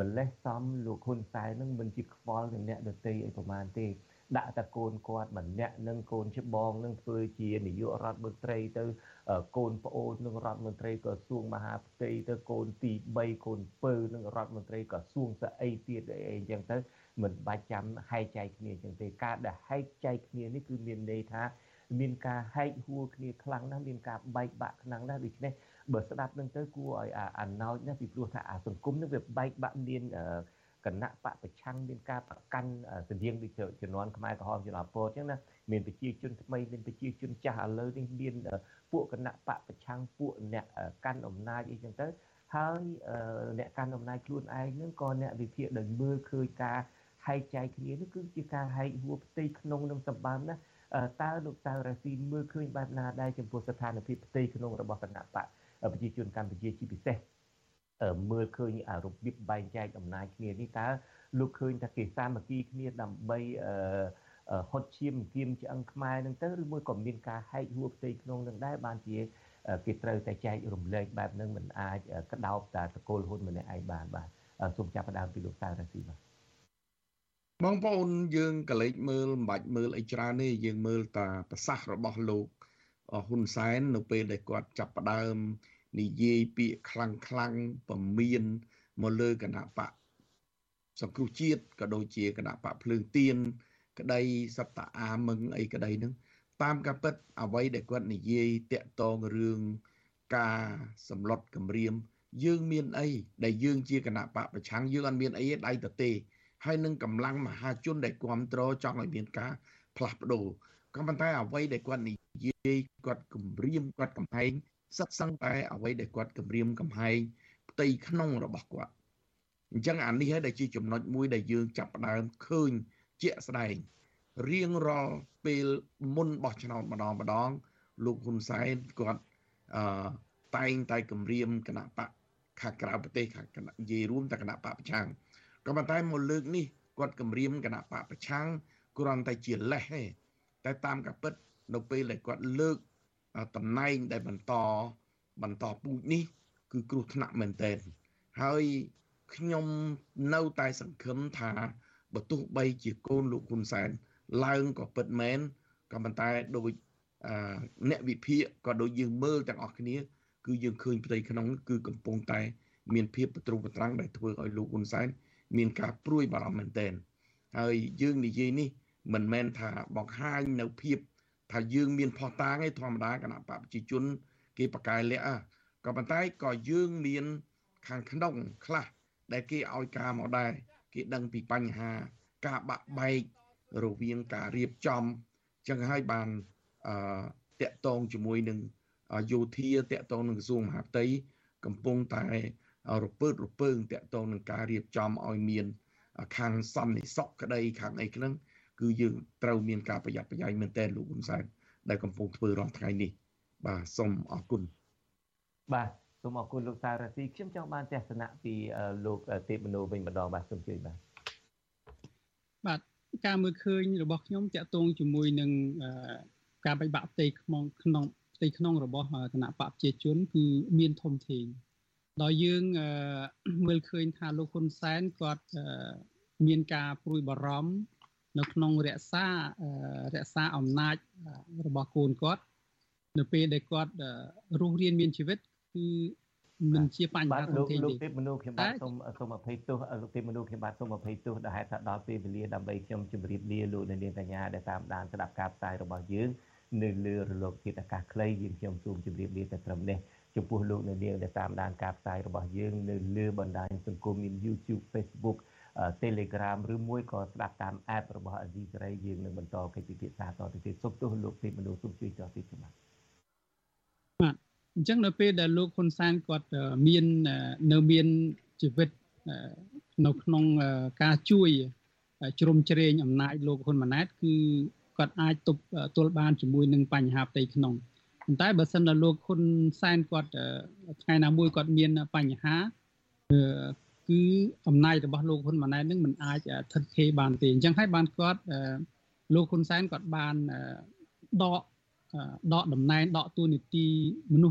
ម្លេះសំលោកហ៊ុនសែននឹងមិនជាខ្វល់នឹងអ្នកដទៃអីប្រមាណទេ ដាក់តែកូនគាត់ម្នាក់នឹងកូនច្បងនឹងធ្វើជានាយករដ្ឋមន្ត្រីទៅកូនប្អូននឹងរដ្ឋមន្ត្រីក្រសួងមហាផ្ទៃទៅកូនទី3កូនពៅនឹងរដ្ឋមន្ត្រីក្រសួងស្អីទៀតអីអញ្ចឹងទៅមិនបាច់ចាំហែកចែកគ្នាអញ្ចឹងទេការដែលហែកចែកគ្នានេះគឺមានន័យថាមានការហែកហួរគ្នាខ្លាំងណាស់មានការបែកបាក់ខ្លាំងណាស់ដូច្នេះបើស្ដាប់នឹងទៅគួរឲ្យអាណោចណាស់ពីព្រោះថាអាសង្គមនឹងវាបែកបាក់មាន គណៈបកប្រឆាំងមានការប្រកាន់ស្តៀងដូចជំនាន់ខ្មែរក្រហមជំនាន់ពលអញ្ចឹងណាមានប្រជាជនថ្មីមានប្រជាជនចាស់ឥឡូវនេះមានពួកគណៈបកប្រឆាំងពួកអ្នកកាន់អំណាចអីចឹងទៅហើយអ្នកកាន់អំណាចខ្លួនឯងនឹងក៏អ្នកវិភាគដែលមើលឃើញការហែកចែកគ្នានេះគឺជាការហែកហួរផ្ទៃក្នុងនឹងសម្បំណាតើលោកតៅរាស៊ីមើលឃើញបែបណាដែរចំពោះស្ថានភាពផ្ទៃក្នុងរបស់គណៈបកប្រជាជនកម្ពុជាជាពិសេស មើលឃើញរបៀបបែងចែកអំណាចគ្នានេះតើលោកឃើញថាគេសាមគ្គីគ្នាដើម្បីហត់ឈាមគៀមឆ្អឹងខ្មែរនឹងទៅឬមួយក៏មានការហែកហួរផ្ទៃក្នុងនឹងដែរបានជាគេត្រូវតែចែករំលែកបែបហ្នឹងមិនអាចក្តោបតែតកូលហ៊ុនម្នាក់ឯងបានបាទសូមចាប់ផ្ដើមពីលោកតៅរាស៊ីបាទបងប្អូនយើងកលេចមើលមិនបាច់មើលអីច្រើនទេយើងមើលតាប្រសាសន៍របស់លោកហ៊ុនសែននៅពេលដែលគាត់ចាប់ផ្ដើម និយាយពាក្យខ្លាំងខ្លាំងពមៀនមកលើគណៈបកសង្គ្រោះជាតិក៏ដូចជាគណៈបកភ្លើងទៀនក្តីសត្តាអាមឹងអីក្តីហ្នឹងតាមការពិតអ្វីដែលគាត់និយាយតាក់ទងរឿងការសម្លុតគម្រាម យើងមានអីដែលយើងជាគណៈបកប្រឆាំងយើងអត់មានអីដៃទៅទេហើយនឹងកម្លាំងមហាជនដែលគ្រប់គ្រងចង់ឲ្យមានការផ្លាស់ប្ដូរក៏ប៉ុន្តែអ្វីដែលគាត់និយាយគាត់គម្រាមគាត់កំហែង សិតសឹងតែអ្វីដែលគាត់គម្រាមកំហែងផ្ទៃក្នុងរបស់គាត់អញ្ចឹងអានេះហើយដែលជាចំណុចមួយដែលយើងចាប់ផ្ដើមឃើញជាក់ស្ដែងរៀងរាល់ពេលមុនបោះឆ្នោតម្ដងម្ដង លោកហ៊ុនសែនគាត់អឺតែងតែគម្រាមគណៈបកខាងក្រៅប្រទេសខាងគណៈនិយាយរួមតែគណៈបកប្រឆាំងក៏ប៉ុន្តែមកលើកនេះគាត់គម្រាមគណៈបកប្រឆាំងគ្រាន់តែជាលេសទេតែតាមការពិត នៅពេលដែលគាត់លើក តំណែងដែលបន្តបន្តពូជនេះ គឺគ្រោះថ្នាក់មែនទែនហើយខ្ញុំនៅតែសង្ឃឹមថាបើទោះបីជាកូនលោកហ៊ុនសែនឡើងក៏ពិតមែនក៏ប៉ុន្តែដោយអ្នកវិភាគក៏ដូចយើងមើលទាំងអស់គ្នា គឺយើងឃើញផ្ទៃក្នុង គឺកំពុងតែ មានភាពប្រទ្រុងប្រទ្រាំងដែលធ្វើឲ្យលោកហ៊ុនសែនមានការព្រួយបារម្ភមែនទែនហើយយើងនិយាយនេះមិនមែនថាបង្ហាញនៅភាព ថាយើងមានផោះតាងឯធម្មតាគណៈបព្វជិជន គេប្រកែលៈក៏ប៉ុន្តែក៏យើងមានខាងក្នុងខ្លះដែលគេឲ្យការមកដែរគេដឹងពីបញ្ហា ការបាក់បែករវាងការរៀបចំចឹងហើយបានអឺតកតងជាមួយនឹងយោធាតកតងនឹងក្រសួងមហាផ្ទៃកំពុងតែរពើរពើងតកតងនឹងការរៀបចំឲ្យមាន ខាងសន្តិសុខក្តីខាងអីហ្នឹង គឺយើងត្រូវមានការប្រយ័ត្នប្រយែងមែនទែនលោកហ៊ុនសែនដែលកំពុងធ្វើរាល់ថ្ងៃនេះបាទសូមអរគុណបាទសូមអរគុណលោកសារ៉ាស៊ីខ្ញុំចង់បានទស្សនៈពីលោកទេពមនោវិញម្ដងបាទសូមជួយបាទបាទការមើលឃើញរបស់ខ្ញុំតាក់ទងជាមួយនឹងការបែកបាក់ផ្ទៃក្នុងក្នុងផ្ទៃក្នុងរបស់គណៈបកប្រជាជន គឺមានធំធេងដោយយើងមើលឃើញថាលោកហ៊ុនសែនគាត់មានការព្រួយបារម្ភ នៅក្នុងរក្សារក្សាអំណាចរបស់កូនគាត់នៅពេលដែលគាត់រស់រានមានជីវិតគឺមិនជាបញ្ហាធំធេងទេលោកទេពមនុស្សខ្ញុំបាទសូមសូមអភ័យទោសលោកទេពមនុស្សខ្ញុំបាទសូមអភ័យទោសដែលហេតុថាដល់ពេលវេលាដើម្បីខ្ញុំជម្រាបលាលោកនាងកញ្ញាដែលតាមដានស្ដាប់ការផ្សាយរបស់យើងនៅលើរលកធាតុអាកាសខ្លីយើងខ្ញុំសូមជម្រាបលាតែត្រឹមនេះចំពោះលោកនាងដែលតាមដានការផ្សាយរបស់យើងនៅលើបណ្ដាញសង្គមមាន YouTube Facebook Telegram ឬមួយក៏ស្ដាប់តាម app របស់ Azizi Saray យើងនឹងបន្តកិច្ចពិភាក្សាតទៅទៀតសូមទោសលោកទេពមនុស្សសូមជួយតទៅទៀតបាទបាទអញ្ចឹងនៅពេលដែលលោកហ៊ុនសែនគាត់មាននៅមានជីវិតនៅក្នុងការជួយជ្រោមជ្រែងអំណាចលោកហ៊ុនម៉ាណែតគឺគាត់អាចទប់ទល់បានជាមួយនឹងបញ្ហាផ្ទៃក្នុងអប៉ុន្តែបើសិនដល់លោកហ៊ុនសែនគាត់ថ្ងៃណាមួយគាត់មានបញ្ហា គឺអំណាចរបស់លោកហ៊ុនម៉ាណែតនឹងមិនអាចថិតថេរបានទេអញ្ចឹងហើយបានគាត់លោកហ៊ុនសែនគាត់បានដកដកតំណែងដកទួនាទីមនុស្ស